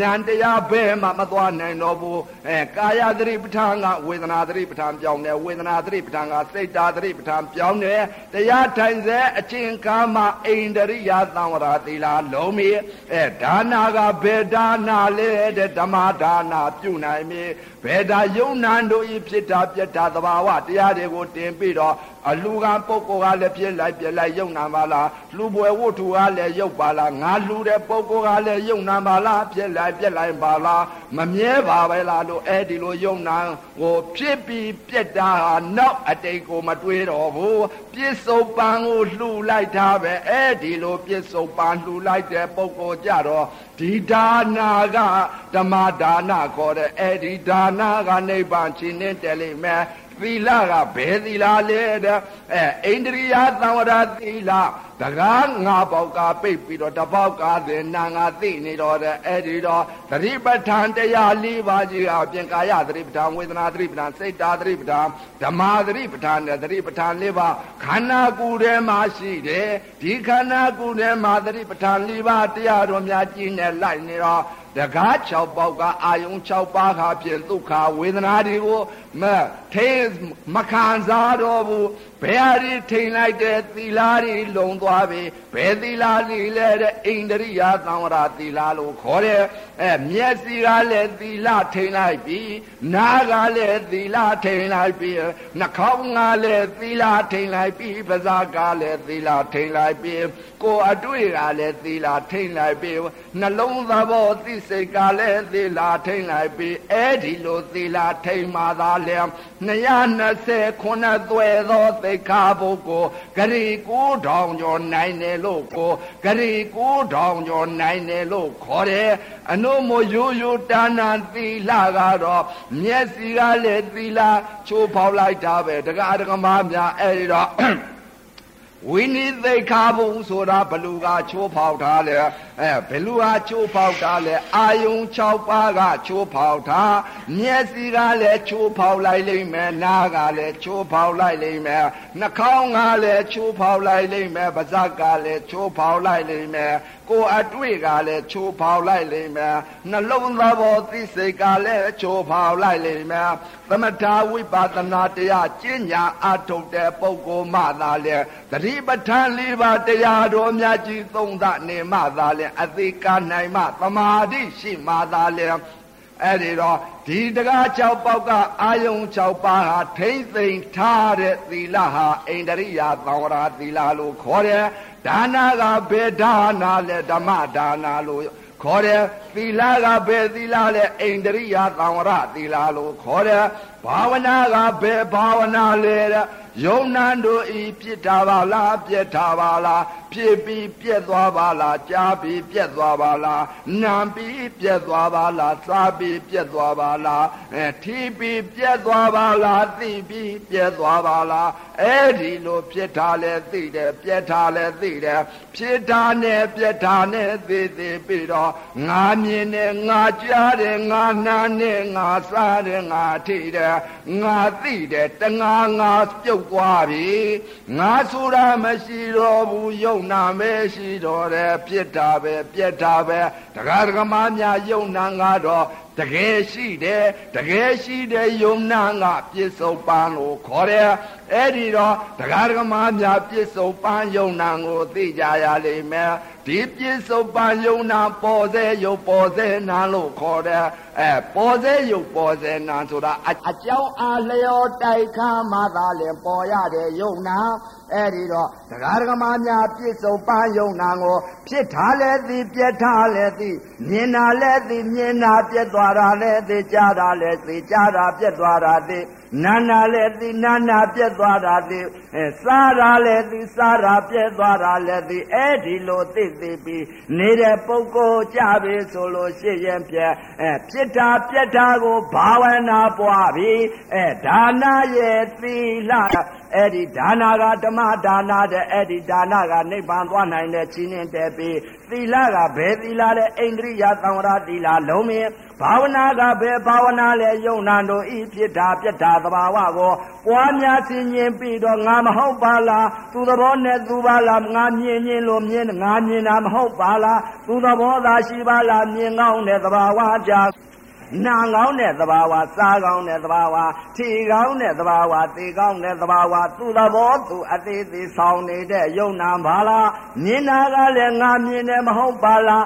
ဉာဏ်တရားဘယ်မှမသွားနိုင်တော့ဘူးအဲကာယသတိပဋ္ဌာန်ကဝေဒနာသတိပဋ္ဌာန်ပြောင်းတယ်ဝေဒနာသတိပဋ္ဌာန်ကစိတ်တာသတိပဋ္ဌာန်ပြောင်းတယ်တရားထိုင်စေအချင်းကာမအိန္ဒရိယသံဝရသီလာလုံးမီအဲဒါနာကဘယ်ဒါနာလဲတဲ့ဓမ္မဒါနာပြုနိုင်မည် ဘယ်ဒါယုံနံတို့ဤဖြစ်တာပြက်တာသဘာဝတရားတွေကိုတင်ပြီးတော့အလူကပုဂ္ဂိုလ်ကလည်းပြက်လိုက်ပြက်လိုက်ယုံနာပါလားလူပွဲဝတ္ထုကလည်းယုတ်ပါလားငါလူတဲ့ပုဂ္ဂိုလ်ကလည်းယုံနာပါလားပြက်လိုက်ပြက်လိုက်ပါလားမမြဲပါပဲလားလို့အဲ့ဒီလိုယုံနာကိုဖြစ်ပြီးပြက်တာဟာနောက်အတိတ်ကိုမတွေးတော့ဘူး ပြစ္ဆုတ်ပံကိုလှူလိုက်တာပဲအဲ့ဒီလိုပြစ္ဆုတ်ပံလှူလိုက်တဲ့ပုဂ္ဂိုလ်ကြတော့ဒီဒါနာကဓမ္မဒါနခေါ်တဲ့အဲ့ဒီဒါနာကနိဗ္ဗာန်ချင်းနဲ့တည်းလိမ့်မယ် သီလကဘယ်သီလလဲတဲ့အဲဣန္ဒြိယသံဝရသီလတကားငါပေါက်ကပိတ်ပြီးတော့တပေါက်ကသင်နာငါသိနေတော့တဲ့အဲ့ဒီတော့သတိပဋ္ဌာန်တရား၄ပါးကြီးအပြင်ကာယသတိပဋ္ဌာန်ဝေဒနာသတိပဋ္ဌာန်စိတ်ဓာသတိပဋ္ဌာန်ဓမ္မသတိပဋ္ဌာန်နဲ့သတိပဋ္ဌာန်၄ပါးခန္ဓာကိုယ်ထဲမှာရှိတယ်ဒီခန္ဓာကိုယ်ထဲမှာသတိပဋ္ဌာန်၄ပါးတရားတော်များကျင့်နေလိုက်နေတော့ တကား6ပေါက်ကအာယုံ6ပါးခါဖြင့်ဒုက္ခဝေဒနာတွေကိုမထိမခံစားတော့ဘူးဘယ်ဟာဒီထိန်လိုက်တဲ့သီလာတွေလုံသွားပြီဘယ်သီလာတွေလဲတဲ့အိန္ဒရိယသံဝရသီလာလို့ခေါ်တယ်အဲမျက်စိကလည်းသီလာထိန်လိုက်ပြီနားကလည်းသီလာထိန်လိုက်ပြီနှာခေါင်းကလည်းသီလာထိန်လိုက်ပြီပါးစပ်ကလည်းသီလာထိန်လိုက်ပြီကိုယ်အတွေ့ကလည်းသီလာထိန်လိုက်ပြီနှလုံးသဘောသိစိတ်ကလည်းသီလာထိန်လိုက်ပြီအဲ့ဒီလိုသီလာထိန်မှသာလဲ220ခုနှစ်သွဲသောသိက္ခာပုဂ္ဂိုလ်ဂရီ9000ကျော်နိုင်တယ်လို့ကိုဂရီ9000ကျော်နိုင်တယ်လို့ခေါ်တယ်အနုမရိုးရိုးတာနာသီလကတော့မျက်စိကလည်းသီလချိုးဖောက်လိုက်တာပဲတက္ကະတက္ကမများအဲ့ဒီတော့ဝိနိသိခာဘုံဆိုတာဘလူကချိုးဖောက်ထားလဲအဲဘလူကချိုးဖောက်ထားလဲအာယုံ6ပါးကချိုးဖောက်ထားမျက်စိကလည်းချိုးဖောက်လိုက်လိမ့်မယ်နားကလည်းချိုးဖောက်လိုက်လိမ့်မယ်နှာခေါင်းကလည်းချိုးဖောက်လိုက်လိမ့်မယ်ပါးစပ်ကလည်းချိုးဖောက်လိုက်လိမ့်မယ်ကိုအတွေ့ကလည်းချိုးဖောက်လိုက်လိမ့်မယ်နှလုံးသဘောသိစိတ်ကလည်းချိုးဖောက်လိုက်လိမ့်မယ်သမထဝိပဿနာတရားကျင့်ညာအထုတ်တဲ့ပုဂ္ဂိုလ်မှသာလေသတိပဋ္ဌာန်၄ပါးတရားတော်မြတ်ကြီးသုံးသနေမှသာလေအသိကနိုင်မှသမာဓိရှိမှသာလေအဲ့ဒီတော့ဒီတကား6ပေါက်ကအာယုံ6ပါးဟာထိမ့်သိမ့်ထားတဲ့သီလဟာအိန္ဒရိယသံဝရသီလလို့ခေါ်တယ်ဒါနာကဘယ်ဒါနာလဲဓမ္မဒါနာလို့ခေါ်တယ်သီလကဘယ်သီလလဲအိန္ဒရိယသံဝရသီလလို့ခေါ်တယ် ဘာဝနာကဘယ်ဘာဝနာလဲတဲ့ယုံနံတို့ဤပြစ်တာပါလားပြက်တာပါလားဖြစ်ပြီးပြက်သွားပါလားကြားပြီးပြက်သွားပါလားနာပြီးပြက်သွားပါလားစားပြီးပြက်သွားပါလားအဲထီပြီးပြက်သွားပါလားသိပြီးပြက်သွားပါလားအဲ့ဒီလိုဖြစ်တာလဲသိတယ်ပြက်တာလဲသိတယ်ဖြစ်တာနဲ့ပြက်တာနဲ့သိသိပြီးတော့ငါမြင်တယ်ငါကြားတယ်ငါနားတယ်ငါစားတယ်ငါထိတယ်ငါသိတယ်တငါငါပြုတ်သွားပြီငါဆိုတာမရှိတော့ဘူးယုံနာမရှိတော့တယ်ပြစ်တာပဲပြက်တာပဲ တရားဓမ္မများယုံနာကတော့တကယ်ရှိတယ်တကယ်ရှိတဲ့ယုံနာကပြစ္ဆုတ်ပန်းလို့ခေါ်တယ်အဲ့ဒီတော့တရားဓမ္မများပြစ္ဆုတ်ပန်းယုံနာကိုသိကြရလိမ့်မယ်ဒီပြစ္ဆုတ်ပန်းယုံနာပေါ်စေယုတ်ပေါ်စေနာလို့ခေါ်တယ်အဲပေါ်စေယုတ်ပေါ်စေနာဆိုတာအကြောင်းအားလျော်တိုက်ခါမှသာလင်ပေါ်ရတဲ့ယုံနာ အဲ့ဒီတော့တရားဓမ္မများပြစ္ဆုတ်ပန်းယုံနာကိုဖြစ်ထားလဲသိပြက်ထားလဲသိမြင်တာလဲသိမြင်တာပြက်သွားတာလဲသိကြားတာလဲသိကြားတာပြက်သွားတာသိ နာနာလဲသိနာနာပြက်သွားတာသိအဲစားတာလဲသိစားတာပြက်သွားတာလဲသိအဲ့ဒီလိုသိသိပြီးနေတဲ့ပုဂ္ဂိုလ်ကြပြီဆိုလို့ရှိရင်ပြက်အဲဖြစ်တာပြက်တာကိုဘာဝနာပွားပြီးအဲဒါနာရဲ့သီလအဲ့ဒီဒါနာကဓမ္မဒါနာတဲ့အဲ့ဒီဒါနာကနိဗ္ဗာန်သွားနိုင်တဲ့ချင်းင်းတဲ့ပြီးသီလကဘယ်သီလလဲအိန္ဒြိယသံဝရသီလလုံးမင်း ဘာဝနာကဘယ်ဘာဝနာလဲယုံနာတို့ဤဖြစ်တာပြက်တာသဘာဝကိုပွားများဆင်ញင်ပြီးတော့ငါမဟုတ်ပါလားသူသဘောနဲ့သူပါလားငါမြင်မြင်လို့မြင်ငါမြင်တာမဟုတ်ပါလားသူသဘောသာရှိပါလားမြင်ကောင်းတဲ့သဘာဝကြာ နာကောင်းတဲ့သဘာဝစားကောင်းတဲ့သဘာဝထီကောင်းတဲ့သဘာဝသေကောင်းတဲ့သဘာဝသူ့သဘောသူအသေးသေးဆောင်နေတဲ့ယုံနာပါလားမြင်တာကလည်းငါမြင်တယ်မဟုတ်ပါလား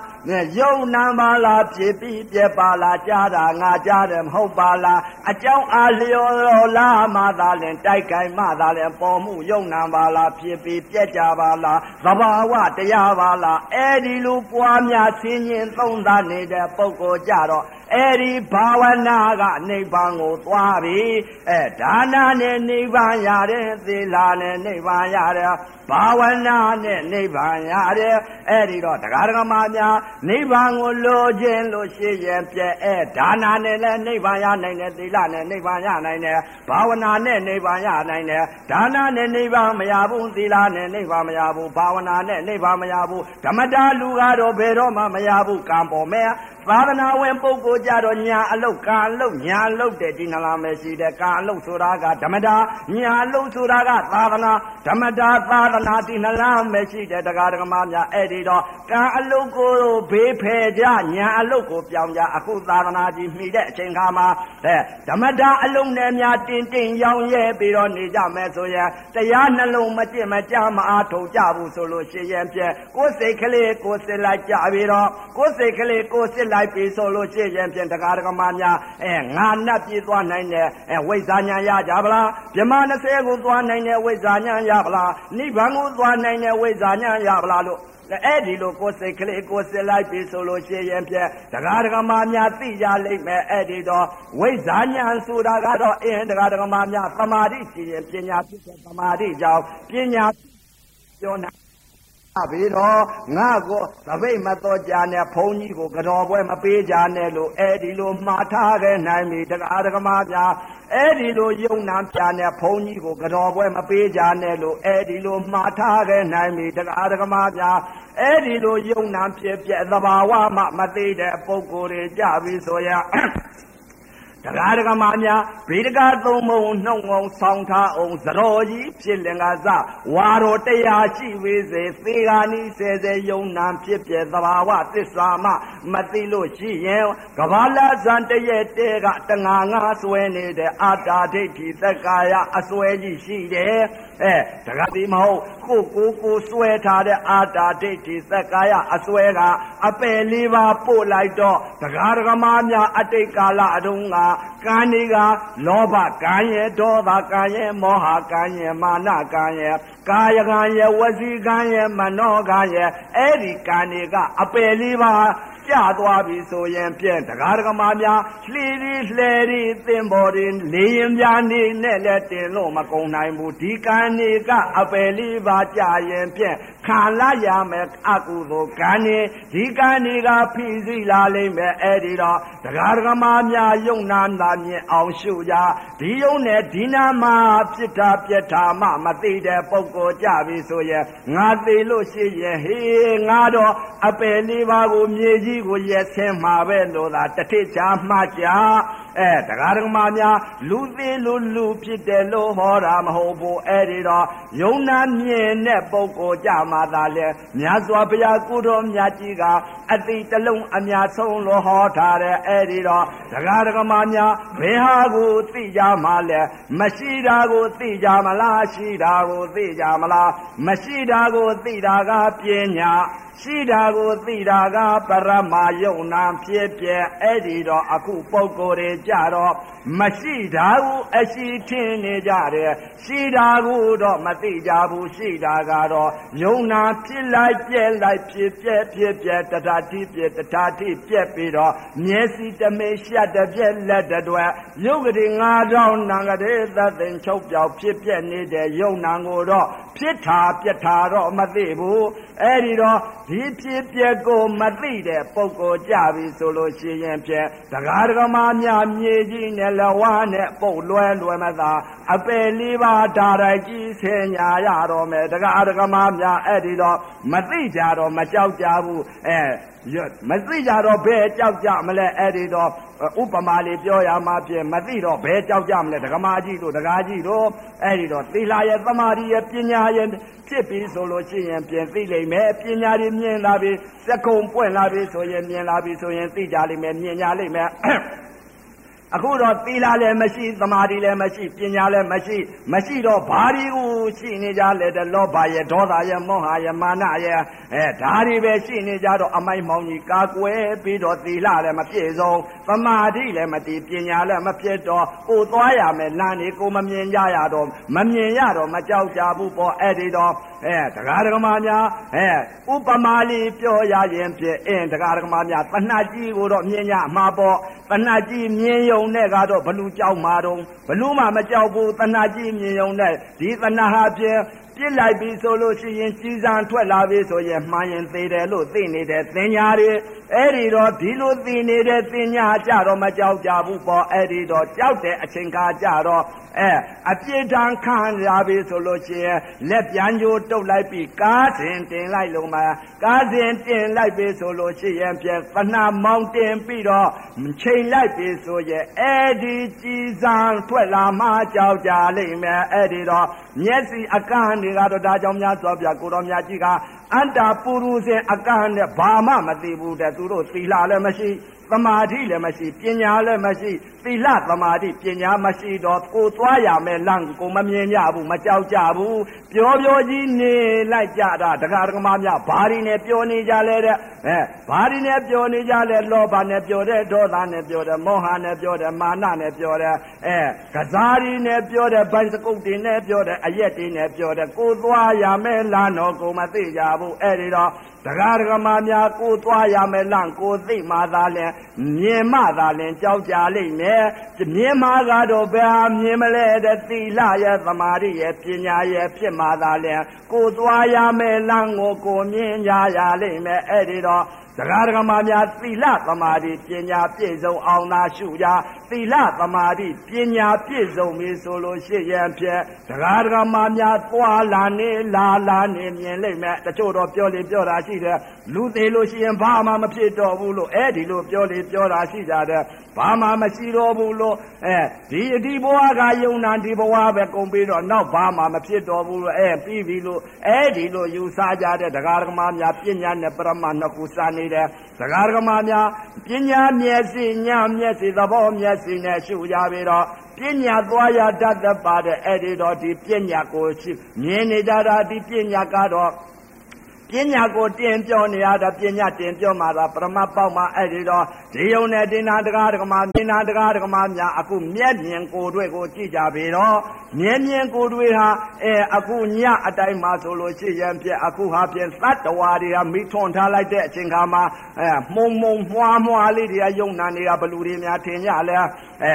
ယုံနာပါလားဖြစ်ပြီးပြက်ပါလားကြားတာငါကြားတယ်မဟုတ်ပါလားအကြောင်းအားလျော်တော်လားမှသာလင်တိုက်ခိုင်မှသာလင်ပေါ်မှုယုံနာပါလားဖြစ်ပြီးပြက်ကြပါလားသဘာဝတရားပါလားအဲ့ဒီလိုပွားများဆင်းရင်သုံးသနေတဲ့ပုဂ္ဂိုလ်ကြတော့ အဲ့ဒီဘာဝနာကနိဗ္ဗာန်ကိုသွားပြီအဲဒါနာနဲ့နိဗ္ဗာန်ရတယ်သီလနဲ့နိဗ္ဗာန်ရတယ်ဘာဝနာနဲ့နိဗ္ဗာန်ရတယ်အဲ့ဒီတော့တရားဓမ္မများနိဗ္ဗာန်ကိုလိုခြင်းလို့ရှိရင်ပြဲအဲဒါနာနဲ့လည်းနိဗ္ဗာန်ရနိုင်တယ်သီလနဲ့နိဗ္ဗာန်ရနိုင်တယ်ဘာဝနာနဲ့နိဗ္ဗာန်ရနိုင်တယ်ဒါနာနဲ့နိဗ္ဗာန်မရဘူးသီလနဲ့နိဗ္ဗာန်မရဘူးဘာဝနာနဲ့နိဗ္ဗာန်မရဘူးဓမ္မတာလူကတော့ဘယ်တော့မှမရဘူးကံပေါ်မဲ့သာသနာဝင်ပုဂ္ဂိုလ်ကြတော့ညာအလုတ်ကာအလုတ်ညာအလုတ်တဲ့ဒီနလားမရှိတဲ့ကာအလုတ်ဆိုတာကဓမ္မတာညာအလုတ်ဆိုတာကသာသနာဓမ္မတာသာသနာဒီနလားမရှိတဲ့တရားဓမ္မများအဲ့ဒီတော့ကာအလုတ်ကိုဘေးဖယ်ကြညာအလုတ်ကိုပြောင်းကြအခုသာသနာကြီးမှီတဲ့အချိန်ခါမှာအဲဓမ္မတာအလုံးနဲ့များတင်တင်ရောင်းရဲပြီးတော့နေကြမယ်ဆိုရင်တရားနှလုံးမကျင့်မကြမအားထုတ်ကြဘူးဆိုလို့ရှိရင်ဖြင့်ကိုယ်စိတ်ကလေးကိုယ်စစ်လိုက်ကြပြီးတော့ကိုယ်စိတ်ကလေးကိုယ်စစ်လိုက်ပြီးဆိုလို့ရှိရင်ဖြင့်တရားဓမ္မများအဲငါနတ်ပြေးသွားနိုင်တဲ့အဲဝိဇ္ဇာဉာဏ်ရကြပါလားဗြဟ္မာ20ကိုသွားနိုင်တဲ့ဝိဇ္ဇာဉာဏ်ရပါလားနိဗ္ဗာန်ကိုသွားနိုင်တဲ့ဝိဇ္ဇာဉာဏ်ရပါလားလို့အဲ့ဒီလိုကိုယ်စိတ်ကလေးကိုယ်စစ်လိုက်ပြီဆိုလို့ရှိရင်ဖြင့်တရားဓမ္မများသိကြလိမ့်မယ်အဲ့ဒီတော့ဝိဇ္ဇာဉာဏ်ဆိုတာကတော့အင်းတရားဓမ္မများသမာဓိရှိရင်ပညာဖြစ်တဲ့သမာဓိကြောင့်ပညာပြောနာ ပြီးတော့ငါကိုသပိတ်မတော်ကြနဲ့ဘုန်းကြီးကိုကြော်ပွဲမပေးကြနဲ့လို့အဲ့ဒီလိုမှားထားခဲ့နိုင်ပြီတရားဓမ္မများအဲ့ဒီလိုယုံနာပြနဲ့ဘုန်းကြီးကိုကြော်ပွဲမပေးကြနဲ့လို့အဲ့ဒီလိုမှားထားခဲ့နိုင်ပြီတရားဓမ္မများအဲ့ဒီလိုယုံနာဖြစ်ပြသဘာဝမှမသိတဲ့ပုံကိုယ်တွေကြပြီဆိုရ တရားဒဂမများဗေဒကသုံးမုံနှုံအောင်ဆောင်းထားအောင်သရောကြီးဖြစ်လင်ကစဝါတော်တရားရှိဝေစေသေဂာနိစေစေယုံနာဖြစ်ပြသဘာဝသစ္စာမှမသိလို့ရှိရင်ကဘာလာဇန်တရဲ့တဲကတငါငါဆွဲနေတဲ့အာတာဒိဋ္ဌိသက္ကာယအစွဲကြီးရှိတယ် အဲတကတိမဟုတ်ကိုကိုကိုဆွဲထားတဲ့အာတာဒိဋ္ဌိသက္ကာယအစွဲကအပယ်လေးပါပို့လိုက်တော့တရားဓမ္မများအတိတ်ကာလအတုန်းကကံတွေကလောဘကံရဲ့ဒေါသကံရဲ့မောဟကံရဲ့မာနကံရဲ့ကာယကံရဲ့ဝစီကံရဲ့မနောကံရဲ့အဲ့ဒီကံတွေကအပယ်လေးပါ ကြသွားပြီဆိုရင်ဖြင့်တရားဓမ္မများလှီရီလှဲရီသင်္ဘောတွေလေရင်ပြာနေနဲ့လည်းတင်လို့မကုန်နိုင်ဘူးဒီကံတွေကအပယ်လေးပါကြရင်ဖြင့်ခံလာရမယ်အကုသိုလ်ကံတွေဒီကံတွေကဖိစီးလာလိမ့်မယ်အဲ့ဒီတော့တရားဓမ္မများယုံနာသာမြင်အောင်ရှုကြဒီယုံနဲ့ဒီနာမှာဖြစ်တာပြက်တာမှမသိတဲ့ပုဂ္ဂိုလ်ကြပြီဆိုရင်ငါသိလို့ရှိရင်ဟေးငါတော့အပယ်လေးပါးကိုမြေကြီးကိုရက်ဆင်းမှာပဲလို့သာတထိချာမှကြအဲတရားဓမ္မများလူသေးလူလူဖြစ်တယ်လို့ဟောတာမဟုတ်ဘူးအဲ့ဒီတော့ယုံနာမြင်တဲ့ပုဂ္ဂိုလ်ကြမှာသာလေမြတ်စွာဘုရားကုတော်မြတ်ကြီးကအတိတလုံးအများဆုံးလို့ဟောထားတယ်အဲ့ဒီတော့တရားဓမ္မများဘယ်ဟာကိုသိကြမှာလဲမရှိတာကိုသိကြမလားရှိတာကိုသိကြမလားမရှိတာကိုသိတာကပညာ ရှိတာကိုသိတာကပရမယုံနာဖြစ်ပြအဲ့ဒီတော့အခုပုံကိုယ်တွေကြတော့မရှိတာကိုအရှိထင်နေကြတယ်ရှိတာကိုတော့မသိကြဘူးရှိတာကတော့ယုံနာဖြစ်လိုက်ပြက်လိုက်ဖြစ်ပြက်ဖြစ်ပြက်တထာတိပြက်တထာတိပြက်ပြီးတော့မျက်စိတမေရှက်တပြက်လက်တတွယ်ယုတ်ကလေး9000နံကလေးသတ်သိန်ချုပ်ပြောက်ဖြစ်ပြက်နေတဲ့ယုံနာကိုတော့ဖြစ်တာပြက်တာတော့မသိဘူးအဲ့ဒီတော့ဒီဖြစ်ပြက်ကိုမသိတဲ့ပုဂ္ဂိုလ်ကြပြီဆိုလို့ရှိရင်ဖြင့်တရားဓမ္မများမြေကြီးနဲ့လဝါနဲ့ပုတ်လွဲလွယ်မသာအပယ်လေးပါးဓာရိုက်ကြီးဆင်ညာရတော့မယ်တရားဓမ္မများအဲ့ဒီတော့မသိကြတော့မကြောက်ကြဘူးအဲမသိကြတော့ဘယ်ကြောက်ကြမလဲအဲ့ဒီတော့ဥပမာလေးပြောရမှာဖြင့်မသိတော့ဘယ်ကြောက်ကြမလဲဒကမာကြီးတို့ဒကာကြီးတို့အဲ့ဒီတော့သီလာရဲ့သမာဓိရဲ့ပညာရဲ့ဖြစ်ပြီဆိုလို့ရှိရင်ပြင်သိလိမ့်မယ်ပညာတွေမြင်လာပြီစကုံပွင့်လာပြီဆိုရင်မြင်လာပြီဆိုရင်သိကြလိမ့်မယ်မြင်ကြလိမ့်မယ် အခုတော့သီလလည်းမရှိသမာဓိလည်းမရှိပညာလည်းမရှိ မရှိတော့ဘာတွေကိုရှိနေကြလဲတဲ့လောဘရဲ့ဒေါသရဲ့မောဟရဲ့မာနရဲ့အဲဒါတွေပဲရှိနေကြတော့အမိုက်မောင်ကြီးကာကွယ်ပြီးတော့သီလလည်းမပြည့်စုံသမာဓိလည်းမတည်ပညာလည်းမဖြစ်တော့ကိုသွားရမယ်လမ်းနေကိုမမြင်ကြရတော့မမြင်ရတော့မကြောက်ကြဘူးပေါ့အဲ့ဒီတော့အဲတရားဓမ္မများအဲဥပမာလေးပြောရရင်ဖြင့်အင်းတရားဓမ္မများတဏှာကြီးကိုတော့မြင်ရမှာပေါ့တဏှာကြီးမြင်ရုံနဲ့ကတော့ဘလူကြောက်မှာတော့ဘလူမှမကြောက်ဘူးတဏှာကြီးမြင်ရုံနဲ့ဒီတဏှာဟာဖြင့် ပြစ်လိုက်ပြီဆိုလို့ရှိရင်ကြီးစံထွက်လာပြီဆိုရင်မှန်ရင်သေးတယ်လို့သိနေတဲ့သင်ညာတွေအဲ့ဒီတော့ဒီလိုသိနေတဲ့သင်ညာကြတော့မကြောက်ကြဘူးပေါ့အဲ့ဒီတော့ကြောက်တဲ့အချိန်ခါကြတော့အဲအပြစ်ဒဏ်ခံရပြီဆိုလို့ရှိရင်လက်ပြန်ကြိုးတုတ်လိုက်ပြီးကားစဉ်တင်လိုက်လုံးမှာကားစဉ်တင်လိုက်ပြီဆိုလို့ရှိရင်ပြန်သနာမောင်းတင်ပြီးတော့ချိန်လိုက်ပြီဆိုရင်အဲ့ဒီကြည်စံထွက်လာမှကြောက်ကြလိမ့်မယ်အဲ့ဒီတော့ မျက်စိအကန့်တွေကတော့ဒါကြောင့်များစွာပြကိုတော်မြတ်ကြီးကအန္တာပုရုဇဉ်အကန့်နဲ့ဘာမှမသိဘူးတဲ့သူတို့သီလလည်းမရှိသမာဓိလည်းမရှိပညာလည်းမရှိ သီလသမာဓိပညာမရှိတော့ကိုသွားရမယ်လမ်းကိုမမြင်ကြဘူးမကြောက်ကြဘူးပြောပြောကြီးနေလိုက်ကြတာဒကာဒကမများဘာတွေနဲ့ပြောနေကြလဲတဲ့အဲဘာတွေနဲ့ပြောနေကြလဲလောဘနဲ့ပြောတယ်ဒေါသနဲ့ပြောတယ်မောဟနဲ့ပြောတယ်မာနနဲ့ပြောတယ်အဲကစားတွေနဲ့ပြောတယ်ဗိုက်စကုတ်တွေနဲ့ပြောတယ်အရက်တွေနဲ့ပြောတယ်ကိုသွားရမယ်လမ်းတော့ကိုမသိကြဘူးအဲ့ဒီတော့ ဒကာဒကမများကိုသွားရမယ်လမ်းကိုသိမှသာလဲမြင်မှသာလဲကြောက်ကြလိမ့်မယ်မြင်မှကတော့ဘယ်ဟာမြင်မလဲတဲ့သီလရဲ့သမာဓိရဲ့ပညာရဲ့ဖြစ်မှသာလဲကိုသွားရမယ်လမ်းကိုကိုမြင်ကြရလိမ့်မယ်အဲ့ဒီတော့ ဒကာဒကမာများသီလသမာဓိပညာပြည့်စုံအောင်သာရှုကြသီလသမာဓိပညာပြည့်စုံပြီဆိုလို့ရှိရင်ဖြင့်ဒကာဒကမာများသွားလာနေလာလာနေမြင်လိမ့်မယ်တချို့တော့ပြောလေပြောတာရှိတယ်လူသေးလို့ရှိရင်ဘာမှမဖြစ်တော့ဘူးလို့အဲ့ဒီလိုပြောလေပြောတာရှိကြတယ်ဘာမှမရှိတော့ဘူးလို့အဲဒီဒီဘဝကယုံနာဒီဘဝပဲကုန်ပြီးတော့နောက်ဘာမှမဖြစ်တော့ဘူးလို့အဲပြီးပြီလို့အဲ့ဒီလိုယူဆကြတဲ့ဒကာဒကမာများပညာနဲ့ပရမနှစ်ခုစနေတဲ့ဒကာဒကမာများပညာမျက်စိညာမျက်စိသဘောမျက်စိနဲ့ရှုကြပြီးတော့ပညာသွားရတတ်တတ်ပါတဲ့အဲ့ဒီတော့ဒီပညာကိုရှိမြင်နေကြတာဒီပညာကတော့ ပညာကိုတင်ပြောနေရတာပညာတင်ပြောမှသာပရမပေါက်မှအဲ့ဒီတော့ဒီယုံနဲ့တင်နာတကားတကမာတင်နာတကားတကမာများအခုမျက်မြင်ကိုယ်တွေ့ကိုကြည့်ကြပြီတော့မြင်မြင်ကိုယ်တွေ့ဟာအဲအခုညအတိုင်းမှာဆိုလို့ရှိရင်ပြအခုဟာပြင်သတ္တဝါတွေကမိထွန်ထားလိုက်တဲ့အချိန်ခါမှာအဲမှုံမှုံမွားမွားလေးတွေကယုံနာနေတာဘလူတွေများထင်ကြလဲအဲ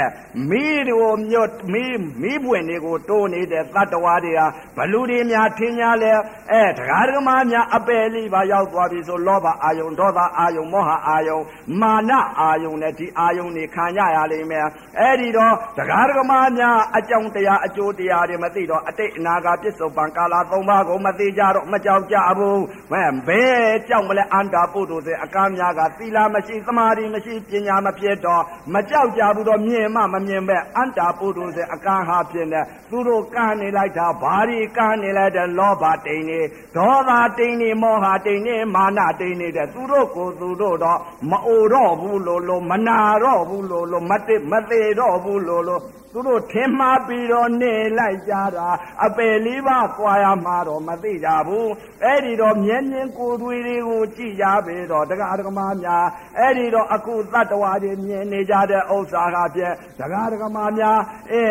မိတို့မြတ်မိမိပွင့်တွေကိုတိုးနေတဲ့သတ္တဝါတွေကဘလူတွေများထင်ကြလဲအဲတရားဓမ္မများအပယ်လေးပါရောက်သွားပြီဆိုလောဘအာယုံဒေါသအာယုံမောဟအာယုံမာနအာယုံနဲ့ဒီအာယုံတွေခံရရလိမ့်မယ်အဲ့ဒီတော့တရားဓမ္မများအကြောင်းတရားအကျိုးတရားတွေမသိတော့အတိတ်အနာဂတ်ပြစ္ဆုတ်ပံကာလသုံးပါးကိုမသိကြတော့မကြောက်ကြဘူးဘယ်ဘယ်ကြောက်မလဲအန္တာပုတ္တုစေအကမ်းများကသီလမရှိသမာဓိမရှိပညာမဖြစ်တော့မကြောက်ကြဘူးတော့မြင်မှမမြင်ပဲအန္တာပုတ္တုစေအကမ်းဟာဖြစ်နေသူတို့ကမ်းနေလိုက်တာဘာတွေကမ်းနေလိုက်တဲ့လောဘတိန်နေဒေါသတိန်နေမောဟတိန်နေမာနတိန်နေတဲ့သူတို့ကိုသူတို့တော့မအိုတော့ဘူးလို့လို့မနာတော့ဘူးလို့လို့မတိမသေးတော့ဘူးလို့လို့သူတို့ထင်မှားပြီးတော့နေလိုက်ကြတာအပယ်လေးပါးကွာရမှာတော့မသိကြဘူးအဲ့ဒီတော့မြင်းမြင်းကိုယ်သွေးတွေကိုကြည့်ကြပြီတော့တရားဓမ္မများအဲ့ဒီတော့အခုတတ္တဝါတွေမြင်နေကြတဲ့ဥစ္စာကဖြင့်တရားဓမ္မများအဲ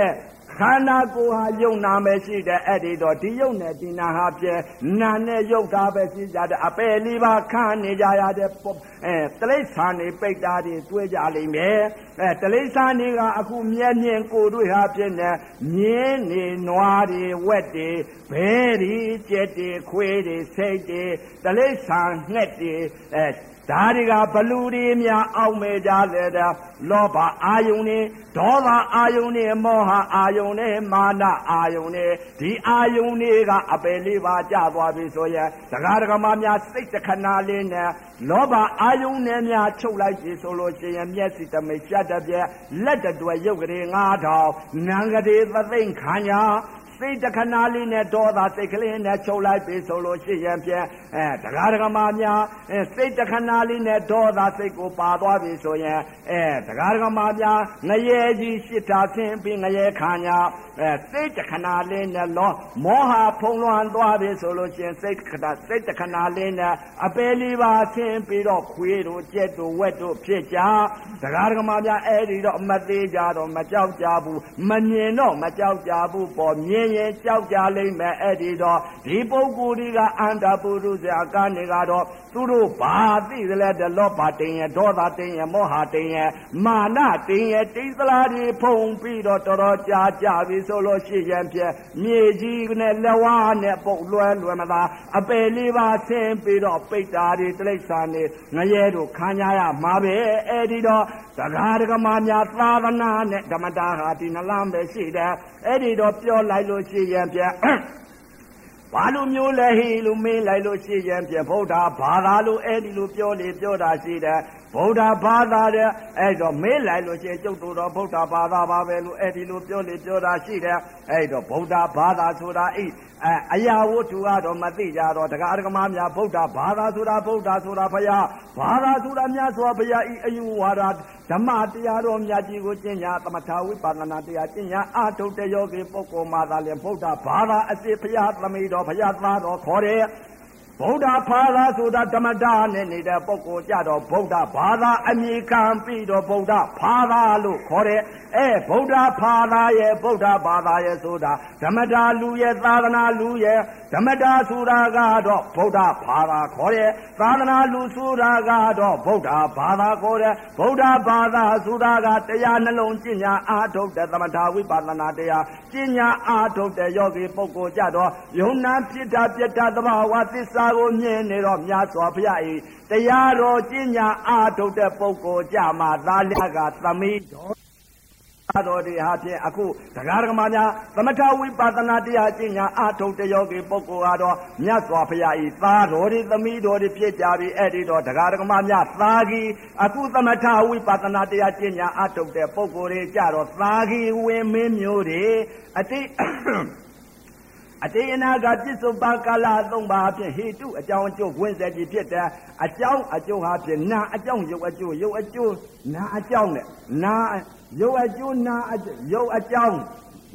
ခန္ဓာကိုယ်ဟာယုံနာပဲရှိတယ်အဲ့ဒီတော့ဒီယုံနဲ့ဒီနာဟာပြဲနာနဲ့ယုတ်တာပဲရှိကြတယ်အပယ်လေးပါခံနေကြရတဲ့အဲတလိษံနေပိတ်တာတွေတွေ့ကြလိမ့်မယ်အဲတလိษံတွေကအခုမျက်မြင်ကိုယ်တွေ့ဟာဖြစ်နေမြင်းနေနွားတွေဝက်တွေဘဲတွေကြက်တွေခွေးတွေစိတ်တွေတလိษံငှက်တွေအဲ ဒါတွေကဘလူတွေများအောက်မဲ့ကြလေတဲ့လောဘအာယုန်နေဒေါသအာယုန်နေမောဟအာယုန်နေမာနအာယုန်နေဒီအာယုန်တွေကအပယ်လေးပါကြသွားပြီဆိုရင်ဒကာဒကမများစိတ်တခဏလေးနဲ့လောဘအာယုန်နဲ့များချုပ်လိုက်ပြီဆိုလို့ရှိရင်မျက်စိတမိတ်ဖြတ်တဲ့ပြက်လက်တတွယ်ရုပ်ကလေး9000နံကလေးသသိမ့်ခံညာ စိတ်တခဏလေးနဲ့ဒေါသစိတ်ကလေးနဲ့ချုပ်လိုက်ပြီဆိုလို့ရှိရင်ဖြင့်အဲဒကာဒကမာများအဲစိတ်တခဏလေးနဲ့ဒေါသစိတ်ကိုပါသွားပြီဆိုရင်အဲဒကာဒကမာများငရဲကြီးရှစ်တာဆင်းပြီးငရဲခံညာအဲစိတ်တခဏလေးနဲ့လောမောဟဖုံးလွှမ်းသွားပြီဆိုလို့ရှိရင်စိတ်ခဏစိတ်တခဏလေးနဲ့အပယ်လေးပါဆင်းပြီးတော့ခွေးတို့ကြက်တို့ဝက်တို့ဖြစ်ကြဒကာဒကမာများအဲ့ဒီတော့မသေးကြတော့မကြောက်ကြဘူးမမြင်တော့မကြောက်ကြဘူးပေါ်မြင်ရင်ကြောက်ကြလိမ့်မယ်အဲ့ဒီတော့ဒီပုဂ္ဂိုလ်ဒီကအန္တပုရုဇအကနေကတော့သူတို့ဘာသိသလဲတလောပါတင်ရဒေါသတင်ရမောဟတင်ရမာနတင်ရတိသလားဒီဖုံပြီးတော့တော်တော်ကြာကြာပြီဆိုလို့ရှိရင်ဖြင့်မြေကြီးနဲ့လက်ဝါးနဲ့ပုတ်လွယ်လွယ်မသာအပယ်လေးပါဆင်းပြီးတော့ပိတ်တာတွေတိရစ္ဆာန်တွေငရဲတို့ခံရရမှာပဲအဲ့ဒီတော့တရားဓမ္မများသာသနာနဲ့ဓမ္မတာဟာဒီနှလားပဲရှိတယ်အဲ့ဒီတော့ပြောလိုက်လို့ရှိရင်ဖြင့်ဘာလို့မျိုးလဲဟိလို့မေးလိုက်လို့ရှိရင်ဖြင့်ဗုဒ္ဓဘာသာလို့အဲ့ဒီလိုပြောလေပြောတာရှိတယ် ဗုဒ္ဓဘာသာတဲ့အဲ့တော့မေးလိုက်လို့ရှိရင်ကျုပ်တို့တော့ဗုဒ္ဓဘာသာပါပဲလို့အဲ့ဒီလိုပြောလေပြောတာရှိတယ်အဲ့တော့ဗုဒ္ဓဘာသာဆိုတာအိအဲအရာဝတ္ထုကတော့မသိကြတော့တရားဓမ္မများဗုဒ္ဓဘာသာဆိုတာဗုဒ္ဓဆိုတာဘုရားဘာသာဆိုတာမြတ်စွာဘုရားဤအယူဝါဒဓမ္မတရားတော်မြတ်ကြီးကိုကျင့်ညာသမထဝိပဿနာတရားကျင့်ညာအာထုတယောဂီပုဂ္ဂိုလ်မှာသာလေဗုဒ္ဓဘာသာအစစ်ဘုရားသမိတော်ဘုရားသားတော်ခေါ်တယ် ဗုဒ္ဓဘာသာဆိုတာဓမ္မတာနဲ့နေတဲ့ပုဂ္ဂိုလ်ကြတော့ဗုဒ္ဓဘာသာအမိခံပြီးတော့ဗုဒ္ဓဘာသာလို့ခေါ်တယ်အဲဗုဒ္ဓဘာသာရဲ့ဗုဒ္ဓဘာသာရဲ့ဆိုတာဓမ္မတာလူရဲ့သာသနာလူရဲ့ဓမ္မတာဆိုတာကတော့ဗုဒ္ဓဘာသာခေါ်တယ်သာသနာလူဆိုတာကတော့ဗုဒ္ဓဘာသာခေါ်တယ်ဗုဒ္ဓဘာသာဆိုတာကတရားနှလုံးကျင့်ညာအာထုတ်တဲ့သမထဝိပဿနာတရားကျင့်ညာအာထုတ်တဲ့ယောဂီပုဂ္ဂိုလ်ကြတော့ယုံနာဖြစ်တာပြတ်တာသဘာဝသစ္စာကိုမြင်နေတော့မြတ်စွာဘုရားဤတရားတော်ကျင့်ညာအာထုတ်တဲ့ပုဂ္ဂိုလ်ကြမှာသာလကသမိတော်တော်ဒီဟာဖြင့်အခုတရားဓမ္မများသမထဝိပဿနာတရားကျင့်ညာအာထုတ်တယောဂီပုဂ္ဂိုလ်ကတော့မြတ်စွာဘုရားဤသားတော်ဒီသမီးတော်ဒီဖြစ်ကြပြီအဲ့ဒီတော့တရားဓမ္မများသာဂီအခုသမထဝိပဿနာတရားကျင့်ညာအာထုတ်တဲ့ပုဂ္ဂိုလ်တွေကြတော့သာဂီဝင်မင်းမျိုးတွေအတိ အတေအနာကပြစ္ဆုတ်ပါကာလသုံးပါဖြင့်ဟေတုအကြောင်းအကျိုးဝင်ဆက်ကြီးဖြစ်တဲ့အကြောင်းအကျိုးဟာဖြင့်နာအကြောင်းရုပ်အကျိုးရုပ်အကျိုးနာအကြောင်းနဲ့နာရုပ်အကျိုးနာရုပ်အကြောင်း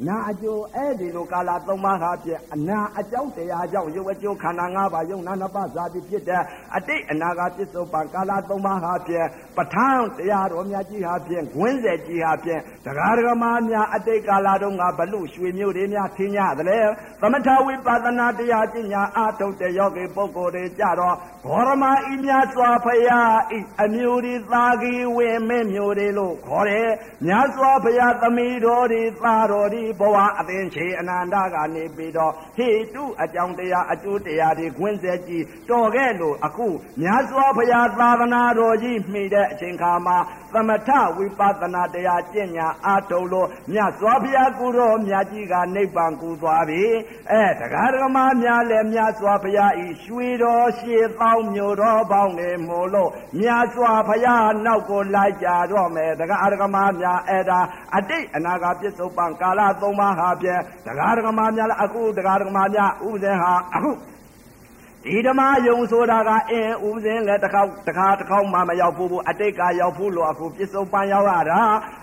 နာအကျိုးအဲ့ဒီလိုကာလသုံးပါးဟာဖြင့်အနာအကြောင်းတရားကြောင့်ရုပ်အကျိုးခန္ဓာ၅ပါးယုံနာနှစ်ပါးဇာတိဖြစ်တဲ့အတိတ်အနာကပြစ္ဆုတ်ပံကာလသုံးပါးဟာဖြင့်ပဋ္ဌာန်းတရားတော်များကြီးဟာဖြင့်ဂွင်းဆက်ကြီးဟာဖြင့်တရားဓမ္မများအတိတ်ကာလတုန်းကဘလူရွှေမျိုးတွေများထင်ကြသလဲသမထဝိပဿနာတရားကျင့်ညာအာထုတ်တဲ့ယောဂီပုဂ္ဂိုလ်တွေကြတော့ဘောရမဤမြတ်စွာဘုရားဤအမျိုးဒီသာဂီဝေမဲမျိုးတွေလို့ခေါ်တယ်မြတ်စွာဘုရားသမီးတော်ဒီသာတော်ဒီဘဝအသင်ချေအနန္တကနေပြီးတော့ဟေတုအကြောင်းတရားအကျိုးတရားတွေခွင့်ဆက်ကြည့်တော်ခဲ့လို့အခုမြတ်စွာဘုရားသာသနာတော်ကြီးမှီတဲ့အချိန်ခါမှာသမထဝိပဿနာတရားကျင့်ညာအာထုံလို့မြတ်စွာဘုရားကုတော်မြတ်ကြီးကနိဗ္ဗာန်ကူသွားပြီအဲတရားဓမ္မများလည်းမြတ်စွာဘုရားဤရွှေတော်ရှေသောင်းမြို့တော်ပေါင်းနေမို့လို့မြတ်စွာဘုရားနောက်ကိုလိုက်ကြတော့မယ်တရားဓမ္မများအဲ့ဒါအတိတ်အနာဂတ်ပြစ္ဆုတ်ပံကာလသုံးပါးဟာဖြင့်တရားဓမ္မများလည်းအခုတရားဓမ္မများဥပဒေဟာအခုဒီဓမ္မယုံဆိုတာကအင်းဥပဇင်းလည်းတစ်ခေါက်တစ်ခါတစ်ခေါက်မှမရောက်ဘူးအတိတ်ကရောက်ဘူးလို့အခုပြစ္ဆုတ်ပန်ရောက်ရတာ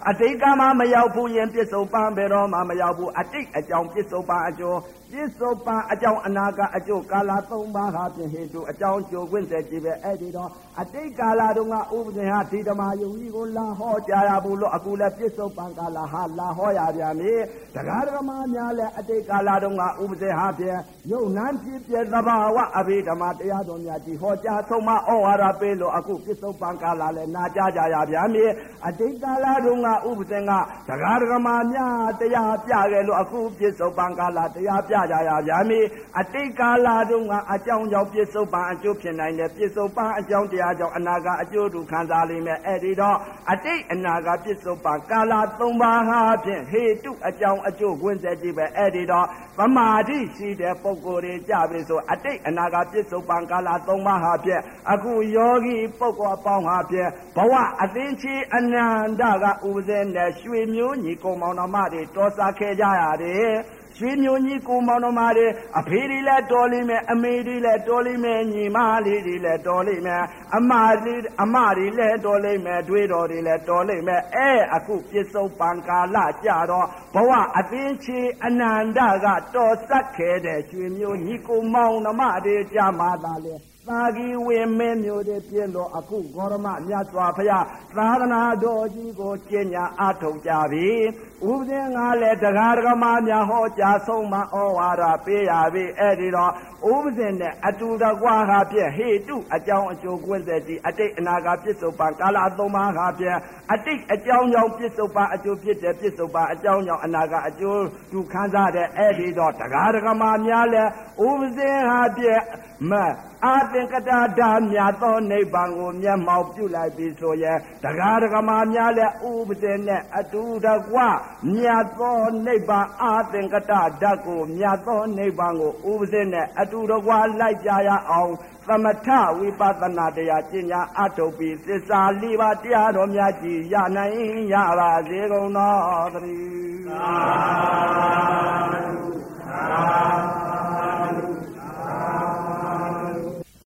အတိတ်ကမှမရောက်ဘူးရင်ပြစ္ဆုတ်ပန်ဘယ်တော့မှမရောက်ဘူးအတိတ်အကြောင်းပြစ္ဆုတ်ပန်အကျိုး ပြစ္ဆုတ်ပန်အကြောင်းအနာကအကျိုးကာလ၃ပါးဟာဖြင့်ဟေတုအကြောင်းကျိုးခွင့်စေကြည့်ပဲအဲ့ဒီတော့အတိတ်ကာလတုန်းကဥပဇင်းဟာဒီဓမ္မယုံကြီးကိုလာဟောကြားရဘူးလို့အခုလည်းပြစ္ဆုတ်ပန်ကာလဟာလာဟောရပြန်ပြီတရားဓမ္မများလည်းအတိတ်ကာလတုန်းကဥပဇင်းဟာဖြင့်ယုံနံဖြစ်ပြသဘာဝအဘိဓမ္မာတရားတော်များကြီးဟောကြားဆုံးမဩဝါဒပေးလို့အခုပြစ္ဆုတ်ပံကာလလည်းနာကြကြရဗျာမြေအတိတ်ကာလတုန်းကဥပဒေကတရားဓမ္မများတရားပြခဲ့လို့အခုပြစ္ဆုတ်ပံကာလတရားပြကြရဗျာမြေအတိတ်ကာလတုန်းကအကြောင်းကြောင့်ပြစ္ဆုတ်ပံအကျိုးဖြစ်နိုင်တယ်ပြစ္ဆုတ်ပံအကြောင်းတရားကြောင့်အနာကအကျိုးတူခံစားလိမ့်မယ်အဲ့ဒီတော့အတိတ်အနာကပြစ္ဆုတ်ပံကာလ၃ပါးဟာဖြင့်ဟေတုအကြောင်းအကျိုးဝင်ဆက်ကြည့်ပဲအဲ့ဒီတော့သမာဓိရှိတဲ့ပုဂ္ဂိုလ်တွေကြပြီဆိုအတိတ်အနာကပြစ္ဆုတ်ပံကာလသုံးပါးဟာဖြင့်အခုယောဂီပုဂ္ဂိုလ်အပေါင်းဟာဖြင့်ဘဝအသင်ချီအနန္တကဥပဇင်းနဲ့ရွှေမျိုးညီကုံမောင်နှမတွေတော်စားခဲ့ကြရတယ် ရွှေမျိုးကြီးကိုမောင်တော်မာတွေအဖေတွေလည်းတော်လိမ့်မယ်အမေတွေလည်းတော်လိမ့်မယ်ညီမလေးတွေလည်းတော်လိမ့်မယ်အမလေးအမတွေလည်းတော်လိမ့်မယ်တွေးတော်တွေလည်းတော်လိမ့်မယ်အဲအခုပြစ္ဆုတ်ပံကာလကြတော့ဘဝအသင်းချေအနန္တကတော်ဆက်ခဲ့တဲ့ရွှေမျိုးကြီးကိုမောင်နှမတွေကြမှာသာလေ သာဂီဝင်းမင်းမျိုးတွေပြင်းလို့အခုဂေါရမမြတ်စွာဘုရားသာသနာတော်ကြီးကိုကျင့်ညာအထုတ်ကြပြီဥပဒေငါလည်းတရားဓမ္မများဟောကြားဆုံးမဩဝါဒပေးရပြီအဲ့ဒီတော့ဥပဒေနဲ့အတူတကွာဟာဖြင့်ဟေတုအကြောင်းအကျိုးကွင်းဆက်ကြီးအတိတ်အနာဂတ်ပြစ္ဆုတ်ပံကာလသုံးပါးဟာဖြင့်အတိတ်အကြောင်းကြောင့်ပြစ္ဆုတ်ပံအကျိုးဖြစ်တဲ့ပြစ္ဆုတ်ပံအကြောင်းကြောင့်အနာဂတ်အကျိုးသူခံစားတဲ့အဲ့ဒီတော့တရားဓမ္မများလည်းဥပဒေဟာဖြင့်မ အာသင်္ကတာဓာမြတ်သောနိဗ္ဗာန်ကိုမျက်မှောက်ပြုလိုက်ပြီဆိုရင်တရားဓမ္မများလည်းဥပဒေနဲ့အတူတကွမြတ်သောနိဗ္ဗာန်အာသင်္ကတာဓာတ်ကိုမြတ်သောနိဗ္ဗာန်ကိုဥပဒေနဲ့အတူတကွလိုက်ကြရအောင် သမထဝိပဿနာတရားပညာအထုတ်ပြီးသစ္စာလေးပါးတရားတော်များကြီးရနိုင်ရပါစေကုန်သောသတည်းသာဓုသာဓု